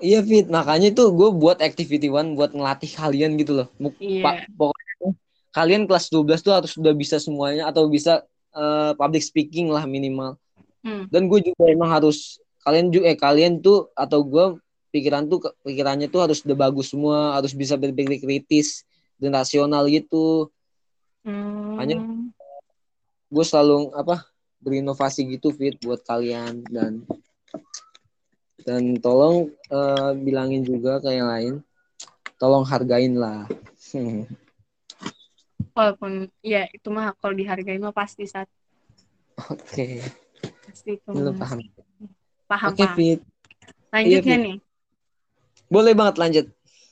Iya Fit, makanya itu gue buat activity one buat ngelatih kalian gitu loh. Iya. Pak, pokoknya kalian kelas 12 tuh harus sudah bisa semuanya atau bisa uh, public speaking lah minimal. Hmm. Dan gue juga emang harus kalian juga eh kalian tuh atau gue pikiran tuh pikirannya tuh harus udah bagus semua, harus bisa berpikir kritis dan rasional gitu. Hmm. Hanya gue selalu apa berinovasi gitu fit buat kalian. Dan dan tolong uh, bilangin juga ke yang lain tolong hargain lah. (laughs) Walaupun ya itu mah kalau dihargai mah pasti saat oke. Okay. pasti itu lu paham. Paham oke okay, Fit. Lanjut iya, nih? Boleh banget lanjut.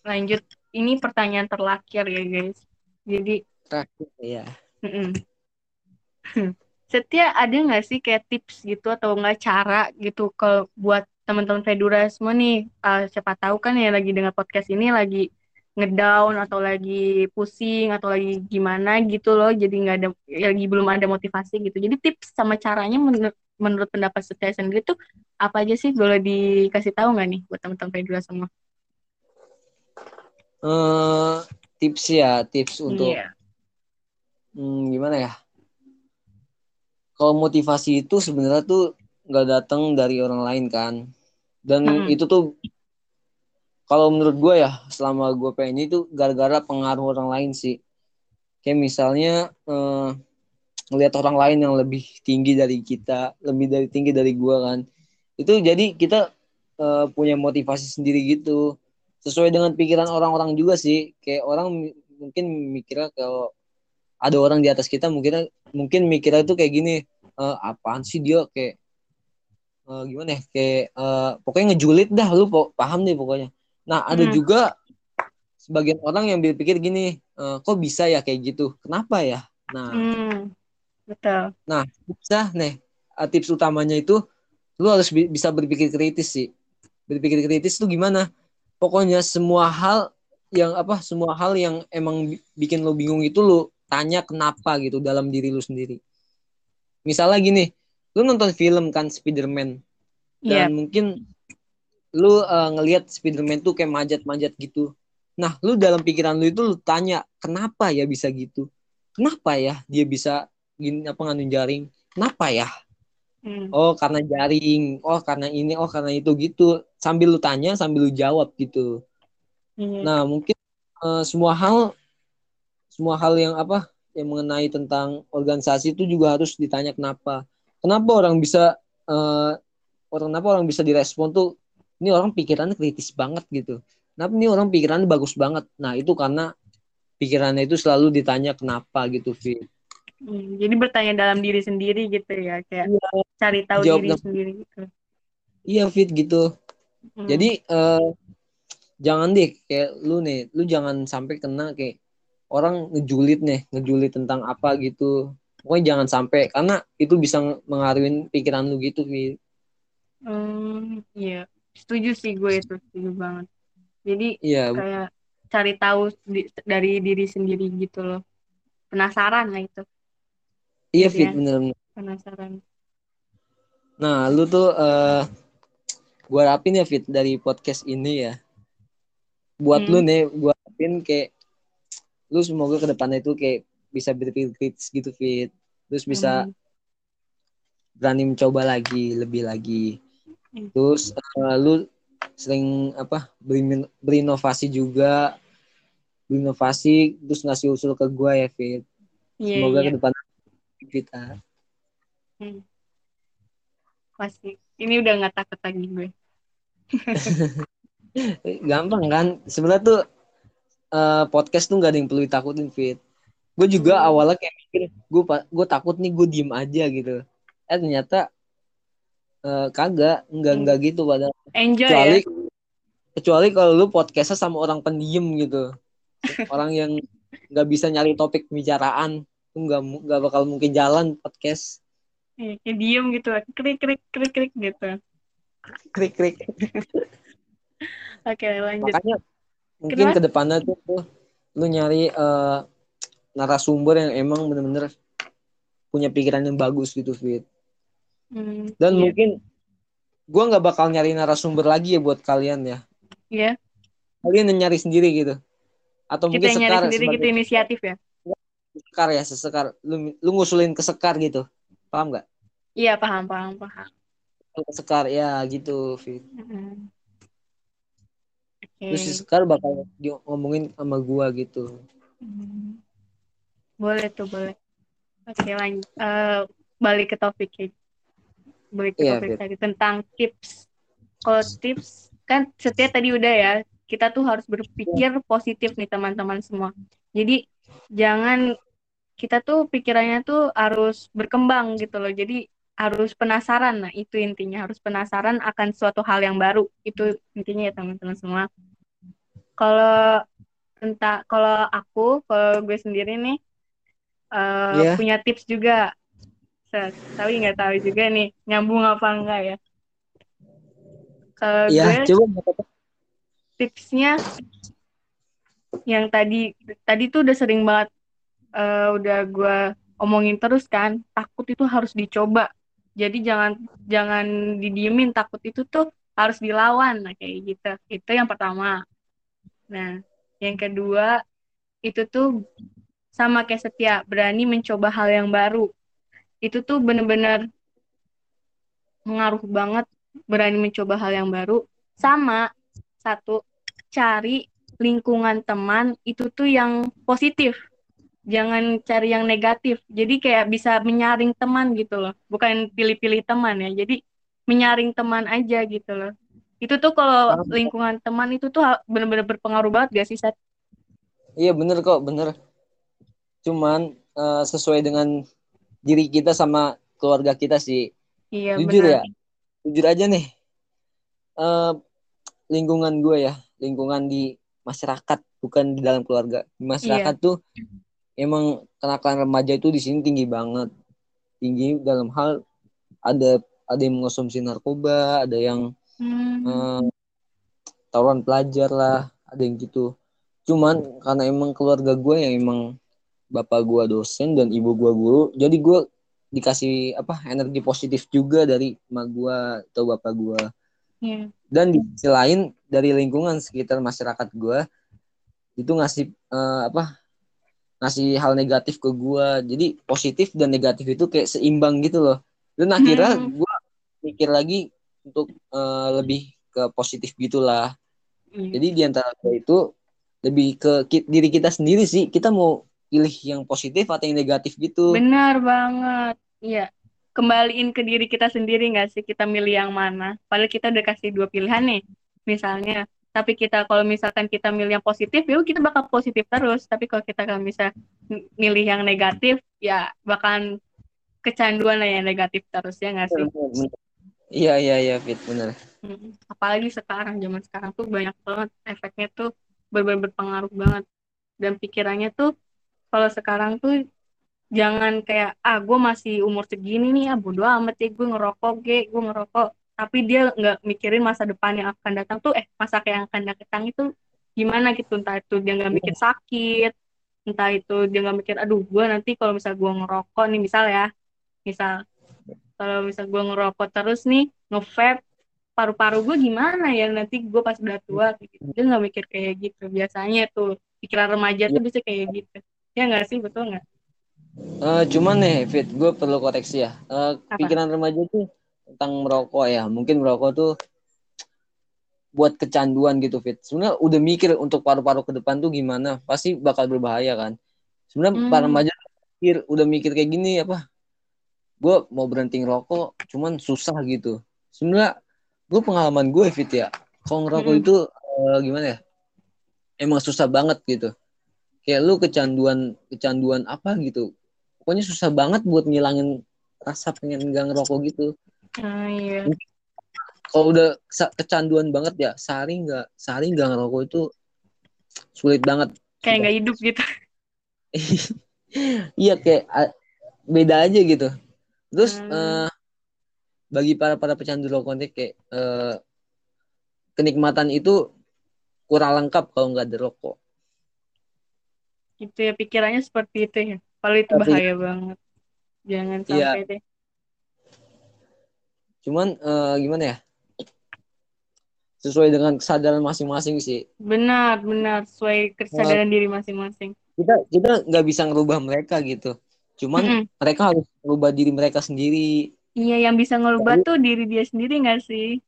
Lanjut. Ini pertanyaan terlakir ya guys. Jadi terakhir ya (laughs) Setia ada nggak sih kayak tips gitu atau nggak cara gitu ke buat teman-teman Fedura semua nih uh, siapa tahu kan ya lagi dengar podcast ini lagi ngedown atau lagi pusing atau lagi gimana gitu loh jadi nggak ada ya lagi belum ada motivasi gitu jadi tips sama caranya menurut menurut pendapat Setia sendiri tuh apa aja sih boleh dikasih tahu nggak nih buat teman-teman Fedura semua? Uh, tips ya tips untuk yeah. hmm, gimana ya kalau motivasi itu sebenarnya tuh nggak datang dari orang lain kan. Dan hmm. itu tuh kalau menurut gue ya selama gue pengen itu gara-gara pengaruh orang lain sih. Kayak misalnya eh, ngelihat orang lain yang lebih tinggi dari kita lebih dari tinggi dari gue kan. Itu jadi kita eh, punya motivasi sendiri gitu. Sesuai dengan pikiran orang-orang juga sih. Kayak orang mungkin mikirnya kalau ada orang di atas kita mungkin mungkin mikirnya itu kayak gini e, apaan sih dia kayak uh, gimana ya kayak uh, pokoknya ngejulit dah lu paham nih pokoknya. Nah ada hmm. juga sebagian orang yang berpikir gini uh, kok bisa ya kayak gitu? Kenapa ya? Nah. Hmm. betul. Nah bisa nih tips utamanya itu lu harus bi bisa berpikir kritis sih. Berpikir kritis itu gimana? Pokoknya semua hal yang apa semua hal yang emang bikin lo bingung itu lo tanya kenapa gitu dalam diri lu sendiri misalnya gini lu nonton film kan Spiderman dan yep. mungkin lu uh, ngelihat Spiderman tuh kayak manjat-manjat gitu. Nah, lu dalam pikiran lu itu lu tanya, kenapa ya bisa gitu? Kenapa ya dia bisa gini apa nganu jaring kenapa ya Hmm. oh karena jaring oh karena ini oh karena itu gitu sambil lu tanya sambil lu jawab gitu Iya. nah mungkin eh, semua hal semua hal yang apa yang mengenai tentang organisasi itu juga harus ditanya kenapa. Kenapa orang bisa eh, orang kenapa orang bisa direspon tuh ini orang pikirannya kritis banget gitu. Kenapa ini orang pikirannya bagus banget? Nah itu karena pikirannya itu selalu ditanya kenapa gitu Fit Hmm, Jadi bertanya dalam diri sendiri gitu ya, kayak cari tahu Jawab diri sendiri gitu. iya Fit gitu. Hmm. Jadi eh, jangan deh kayak lu nih, lu jangan sampai kena kayak orang ngejulit nih, ngejulit tentang apa gitu. Pokoknya jangan sampai karena itu bisa mengaruhi pikiran lu gitu, Fi. Hmm, iya, setuju sih gue itu, setuju banget. Jadi Iya, kayak cari tahu di- dari diri sendiri gitu loh. Penasaran lah itu, iya. Fit bener. penasaran. Nah, lu tuh eh gua harapin ya Fit dari podcast ini ya. Buat Hmm. lu nih, gua harapin kayak lu semoga ke depannya itu kayak bisa berpikir kritis gitu Fit. Terus bisa Hmm. berani mencoba lagi, lebih lagi. Hmm. Terus eh, lu sering apa berin- berinovasi juga, berinovasi terus ngasih usul ke gua ya Fit. Iya, Semoga iya, ke depan kita. pasti. Ini udah nggak takut lagi gue. (laughs) Gampang kan? Sebenarnya tuh eh, podcast tuh nggak ada yang perlu ditakutin Fit. Gue juga Hmm. awalnya kayak mikir gue gue takut nih gue diem aja gitu. Eh ternyata eh, kagak, enggak Hmm. enggak gitu padahal. Enjoy kecuali ya. kecuali kalau lu podcastnya sama orang pendiam gitu (laughs) orang yang nggak bisa nyari topik pembicaraan tuh nggak nggak bakal mungkin jalan podcast Iya, kayak diem gitu, krik krik krik krik gitu. krik krik (laughs) Oke, lanjut. makanya mungkin Kenapa? ke depannya tuh, lu nyari eh, narasumber yang emang bener-bener punya pikiran yang bagus gitu Fit Hmm, dan iya. mungkin gua nggak bakal nyari narasumber lagi ya buat kalian ya Iya, kalian yang nyari sendiri gitu atau kita mungkin yang nyari sendiri gitu inisiatif ya. sekar ya sesekar lu lu ngusulin ke sekar gitu paham nggak Iya, paham, paham, paham. ke sekar ya gitu Fit Hmm. Terus si Oke. sekar bakal di- ngomongin sama gua gitu Hmm. Boleh tuh, boleh. Oke, lanjut. Eh, balik ke topik ya. Balik ke Iya, topik tadi tentang tips. Kalau tips kan setiap tadi udah ya, kita tuh harus berpikir positif nih teman-teman semua. Jadi jangan kita tuh pikirannya tuh harus berkembang gitu loh. Jadi harus penasaran. Nah, itu intinya harus penasaran akan suatu hal yang baru. Itu intinya ya teman-teman semua. Kalau tentang kalau aku, kalau gue sendiri nih eh, Iya. punya tips juga. Set, tapi nggak tahu juga nih nyambung apa enggak ya. Kalau gue Iya, coba tipsnya yang tadi tadi tuh udah sering banget eh, udah gue omongin terus kan takut itu harus dicoba jadi jangan jangan didiemin takut itu tuh harus dilawan nah kayak gitu itu yang pertama nah yang kedua itu tuh sama kayak setia berani mencoba hal yang baru. Itu tuh bener-bener mengaruh banget berani mencoba hal yang baru. Sama satu cari lingkungan teman itu tuh yang positif. Jangan cari yang negatif. Jadi kayak bisa menyaring teman gitu loh. Bukan pilih-pilih teman ya jadi menyaring teman aja gitu loh itu tuh kalau lingkungan teman itu tuh bener-bener berpengaruh banget gak sih Sat? Iya bener kok, bener. Cuman eh, sesuai dengan diri kita sama keluarga kita sih. iya Jujur benar ya, jujur aja nih. Eh, lingkungan gue ya, lingkungan di masyarakat, bukan di dalam keluarga. Di masyarakat Iya. tuh emang kenakalan remaja itu di sini tinggi banget. Tinggi dalam hal ada ada yang mengonsumsi narkoba, ada yang Hmm, eh, pelajar lah, ada yang gitu. Cuman karena emang keluarga gue yang emang bapak gue dosen dan ibu gue guru, jadi gue dikasih apa energi positif juga dari emak gue atau bapak gue. iya. Dan di sisi lain dari lingkungan sekitar masyarakat gue itu ngasih eh, apa ngasih hal negatif ke gua jadi positif dan negatif itu kayak seimbang gitu loh dan akhirnya Hmm. gua mikir lagi untuk eh, lebih ke positif gitulah Iya. jadi di antara dua itu lebih ke ki- diri kita sendiri sih kita mau pilih yang positif atau yang negatif gitu Benar banget. Iya. Kembaliin ke diri kita sendiri nggak sih kita milih yang mana? Padahal kita udah kasih dua pilihan nih, misalnya. Tapi kita kalau misalkan kita milih yang positif, ya kita bakal positif terus. Tapi kalau kita kan bisa milih yang negatif, ya bakalan kecanduan lah yang negatif terus ya nggak sih? Iya iya iya fit bener Mm. Apalagi sekarang, zaman sekarang tuh banyak banget efeknya tuh benar-benar berpengaruh banget. Dan pikirannya tuh kalau sekarang tuh jangan kayak ah gue masih umur segini nih ah bodo amat ya gue ngerokok ge gue ngerokok tapi dia nggak mikirin masa depan yang akan datang tuh eh masa kayak yang akan datang itu gimana gitu entah itu dia nggak mikir sakit entah itu dia nggak mikir aduh gue nanti kalau misal gue ngerokok nih misal ya misal kalau misal gue ngerokok terus nih nge-vape paru-paru gue gimana ya? Nanti gue pas udah tua gitu. dia nggak mikir kayak gitu. Biasanya tuh pikiran remaja tuh bisa kayak gitu. Ya nggak sih? Betul nggak? Eh, cuman nih fit gue perlu koreksi ya. Apa? pikiran remaja tuh tentang merokok ya. Mungkin merokok tuh buat kecanduan gitu fit. Sebenarnya udah mikir untuk paru-paru ke depan tuh gimana pasti bakal berbahaya kan. Sebenarnya Hmm. para remaja mikir udah mikir kayak gini apa gue mau berhenti ngerokok cuman susah gitu. Sebenarnya gue pengalaman gue fit ya. Kalau ngerokok Mm-mm. itu eh, gimana ya? Emang susah banget gitu. Kayak lu kecanduan kecanduan apa gitu. Pokoknya susah banget buat ngilangin rasa pengen nggak ngerokok gitu. Ah, iya. kalau udah kecanduan banget ya sehari nggak sehari nggak ngerokok itu sulit banget. Kayak nggak hidup gitu. (laughs) iya kayak beda aja gitu terus Hmm. eh, bagi para para pecandu rokok nih kayak eh, kenikmatan itu kurang lengkap kalau nggak ada rokok Gitu ya, pikirannya seperti itu ya. Kalau itu Tapi- bahaya banget. Jangan Iya. sampai deh. cuman eh, gimana ya sesuai dengan kesadaran masing-masing sih Benar, benar. Sesuai kesadaran diri masing-masing. kita kita nggak bisa ngerubah mereka gitu cuman Mm-mm. mereka harus merubah diri mereka sendiri Iya, yang bisa ngerubah tuh diri dia sendiri nggak sih?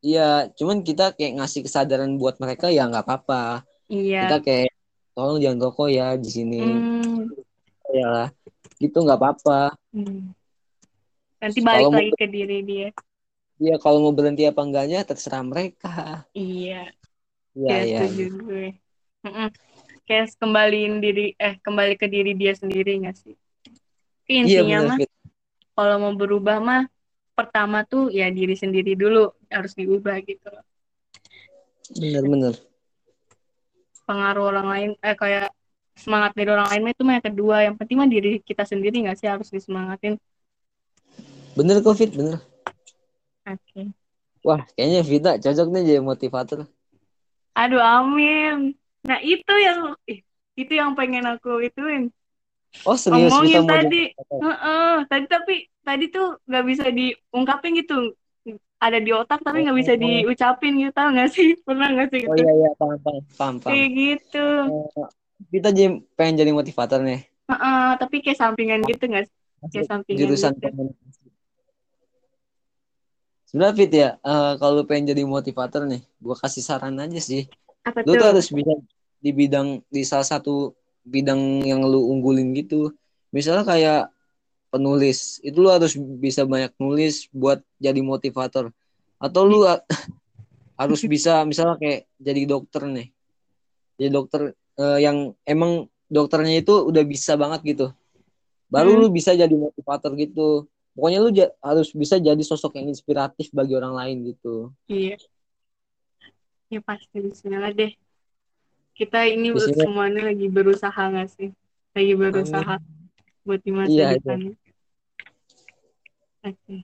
iya cuman kita kayak ngasih kesadaran buat mereka ya nggak apa-apa kita Iya. kayak tolong jangan rokok ya di sini Hmm. ya gitu nggak apa-apa Hmm. Nanti Kalau balik mau- lagi ke diri dia. Iya kalau mau berhenti apa enggaknya terserah mereka Iya. iya Ya, iya setuju gue. Kayak kembaliin diri, eh kembali ke diri dia sendiri nggak sih? Iya Intinya benar mah kalau mau berubah mah pertama tuh ya diri sendiri dulu harus diubah gitu. Loh. benar benar. Pengaruh orang lain eh kayak semangat dari orang lain itu mah yang kedua. Yang penting mah diri kita sendiri nggak sih harus disemangatin? Benar kok Fit benar. Oke. Wah kayaknya Vita cocok nih jadi motivator. Aduh amin. Nah itu yang itu yang pengen aku ituin oh serius? Ngomongin mau tadi. motivator? Heeh, tadi tapi tadi tuh nggak bisa diungkapin gitu. Ada di otak tapi nggak bisa Oh. diucapin gitu tau nggak sih? (laughs) Pernah nggak sih oh gitu? iya iya paham paham paham paham. Kayak gitu. Eh, Vita jadi pengen jadi motivator nih. Heeh, tapi kayak sampingan gitu nggak sih? Kayak sampingan jurusan gitu. komunikasi. Sebenarnya Fit ya eh, kalau lu pengen jadi motivator nih gua kasih saran aja sih. Apa lu tuh tuh? harus bisa di bidang di salah satu bidang yang lu unggulin gitu misalnya kayak penulis itu lu harus bisa banyak nulis buat jadi motivator atau lu (laughs) harus bisa misalnya kayak jadi dokter nih jadi dokter eh, yang emang dokternya itu udah bisa banget gitu baru Hmm. lu bisa jadi motivator gitu pokoknya lu ja- harus bisa jadi sosok yang inspiratif bagi orang lain gitu Iya. Ya pasti Bismillah deh. Kita ini Bismillah. semuanya lagi berusaha nggak sih? Lagi berusaha buat di masa Iya, depan. Oke.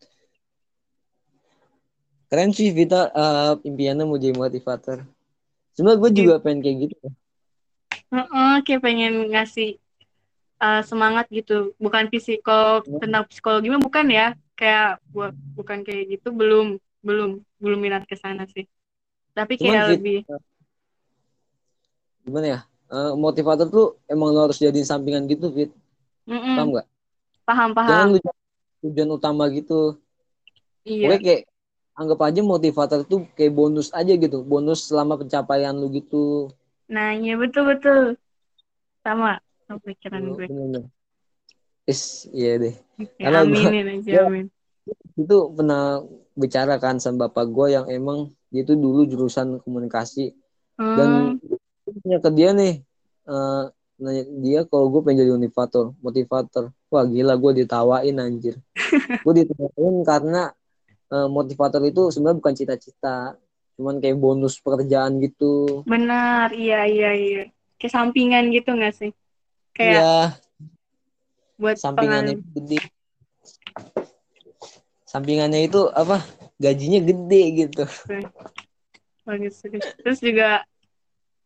keren sih Vita eh, impiannya mau jadi motivator sebenarnya gue juga pengen kayak gitu Heeh, kayak pengen ngasih uh, semangat gitu. Bukan psikol Hmm. tentang psikologi mah bukan ya. Kayak bu- bukan kayak gitu belum belum belum minat ke sana sih. Tapi Cuman kayak Fit, lebih gimana ya eh, motivator tuh emang lo harus jadiin sampingan gitu fit Mm-mm. paham nggak Paham jangan paham. lu jadi tujuan utama gitu Iya. Pokoknya kayak anggap aja motivator tuh kayak bonus aja gitu bonus selama pencapaian lu gitu Nah, iya betul betul. Sama pikiran Iya, gue. Is, iya deh. Oke, Karena gua- aja, amin. Itu pernah bicara kan sama bapak gue yang emang dia tuh dulu jurusan komunikasi dan Tanya ke dia nih, eh, nanya dia kalau gue pengen jadi motivator, motivator. Wah gila gue ditawain anjir. (laughs) gue ditawain karena eh, motivator itu sebenarnya bukan cita-cita, cuman kayak bonus pekerjaan gitu. benar, iya iya iya. Kayak sampingan gitu nggak sih? Kayak Iya, buat sampingannya gede. Sampingannya itu apa? Gajinya gede gitu. bagus bagus. Terus juga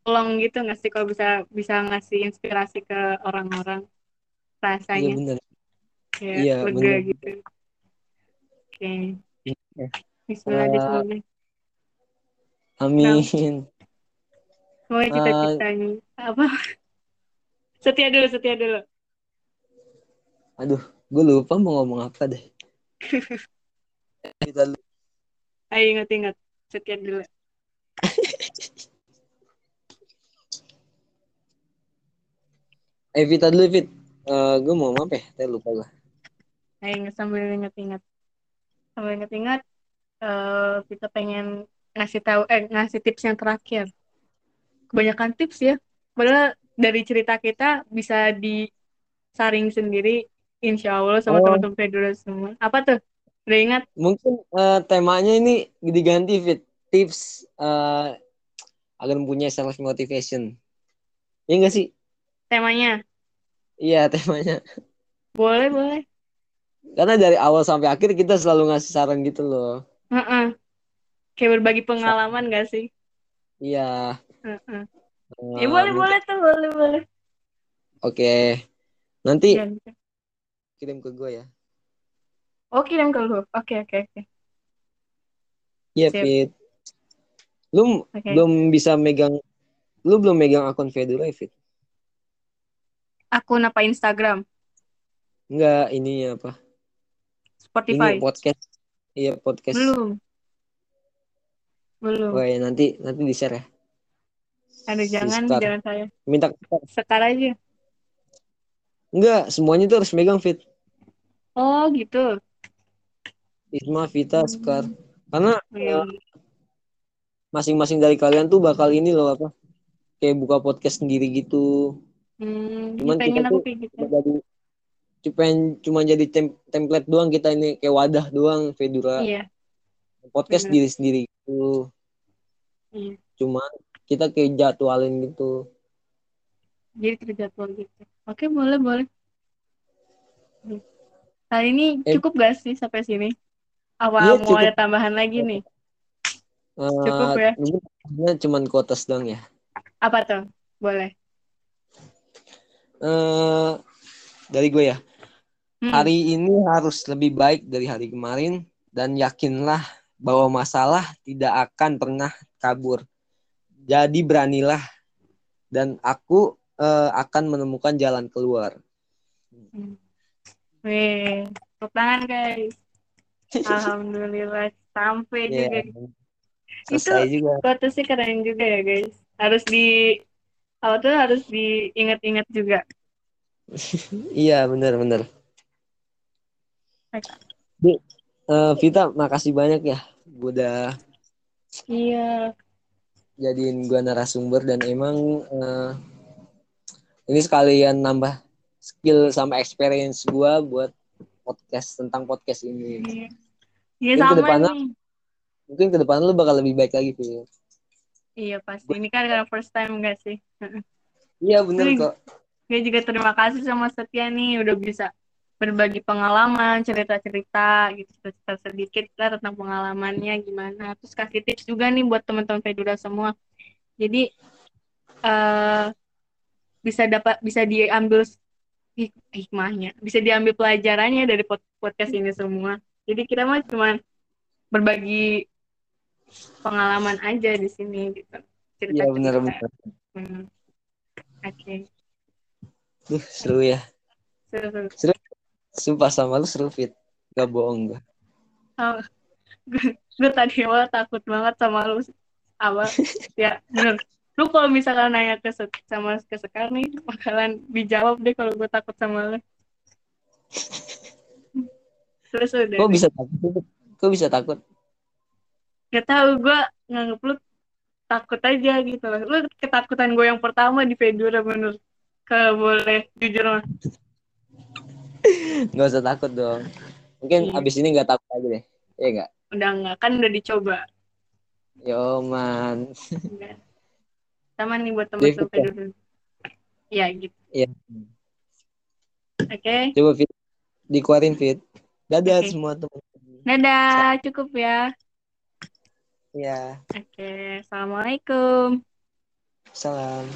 long gitu nggak sih kalau bisa bisa ngasih inspirasi ke orang-orang Iya rasanya bener. kayak Iya, lega bener. gitu. Oke. Iya. Bismillah, Eh, bismillah. Amin. Semuanya eh, cita-citanya. Apa? (laughs) Setia dulu, setia dulu. Aduh, gue lupa mau ngomong apa deh. (laughs) Kita Ayo ingat-ingat. Setia dulu. (laughs) Eh, Vita dulu, Fit. Eh, gue mau apa ya? Saya lupa gue. Ayo ingat sambil ingat-ingat. Sambil ingat-ingat. eh kita pengen ngasih tahu eh ngasih tips yang terakhir. Kebanyakan tips ya. Padahal dari cerita kita bisa disaring sendiri insya Allah sama Oh. teman-teman Pedro semua. Apa tuh? Udah ingat? Mungkin eh, temanya ini diganti, Fit. Tips eh, agar mempunyai self motivation. Iya nggak sih? Temanya? Iya, temanya. Boleh, boleh. Karena dari awal sampai akhir kita selalu ngasih saran gitu loh. Heeh. Kayak berbagi pengalaman gak sih? Iya. Heeh. Eh, Ya boleh, boleh tuh, boleh, boleh. Oke. Nanti Ya. kirim ke gue ya. Oh, kirim ke lu. Oke, oke, oke. Iya. Fit. Lu Oke. belum bisa megang lu belum megang akun Fedora ya, Fit? Akun apa Instagram? Enggak, ini apa? Spotify? Ini podcast. Iya, podcast. Belum. Belum. Oh ya, nanti nanti di-share ya. Aduh, jangan, Siskar. jangan saya. Minta Sekar aja. enggak, semuanya tuh harus megang Fit. Oh, gitu. Isma, Vita, Hmm. Sekar. Karena iya. eh, masing-masing dari kalian tuh bakal ini loh apa? Kayak buka podcast sendiri gitu. Hmm, Cuman pengen kita aku tuh kayak gitu. jadi cuma cuma jadi tem- template doang kita ini kayak wadah doang Fedora. Iya, Podcast bener. diri sendiri gitu. iya. Cuma kita kayak jadwalin gitu. Jadi terjadwal gitu. Oke, boleh, boleh. Kali ini Eh. cukup gak sih sampai sini? Apa Iya, mau cukup. ada tambahan lagi nih? Cukup Eh, ya? mungkin cuman quotes doang ya. Apa tuh? Boleh. Eh dari gue ya. Hmm. Hari ini harus lebih baik dari hari kemarin dan yakinlah bahwa masalah tidak akan pernah kabur. Jadi beranilah dan aku eh, akan menemukan jalan keluar. Hmm. Wih, tepuk tangan guys. (laughs) Alhamdulillah sampai Ya, juga. selesai juga. Quotesnya keren juga ya guys. Harus di kalau tuh harus diingat-ingat juga. (laughs) Iya, benar-benar. Eh, Vita, makasih banyak ya udah Iya, jadiin gua narasumber dan emang eh, ini sekalian nambah skill sama experience gua buat podcast tentang podcast ini. iya. Iya Mungkin sama kedepannya- nih. Mungkin ke depan lu bakal lebih baik lagi, Vita. Iya pasti. Ini kan karena first time enggak sih? Iya, bener Wih. kok. Gue juga terima kasih sama Setia nih udah bisa berbagi pengalaman, cerita-cerita gitu, cerita sedikit lah tentang pengalamannya gimana. Terus kasih tips juga nih buat teman-teman Fedura semua. Jadi eh bisa dapat bisa diambil hik- hikmahnya, bisa diambil pelajarannya dari pod- podcast ini semua. Jadi kita mah cuma berbagi pengalaman aja di sini gitu. Iya, Cerita-cerita. bener-bener. Hmm. Oke. Duh, seru ya. Seru. Seru. Sumpah sama lu seru fit. Gak bohong gue. Oh, gue tadi awal takut banget sama lu awal (laughs) ya bener lu kalau misalkan nanya ke sama ke Sekar nih bakalan dijawab deh kalau gue takut sama lu (laughs) terus udah Kok bisa takut? Kok bisa takut? Gak tahu gue nganggep lu takut aja gitu loh lu ketakutan gue yang pertama di Fedora bener kalau boleh jujur mah (laughs) Gak usah takut dong. Mungkin Iya. abis ini gak takut lagi deh. Iya gak? udah enggak kan udah dicoba Yo man. Udah. sama nih buat teman-teman Fedora ya gitu Iya. oke Coba fit. Dikeluarin fit. Dadah Oke. semua teman. dadah cukup ya Iya. oke assalamualaikum Salam.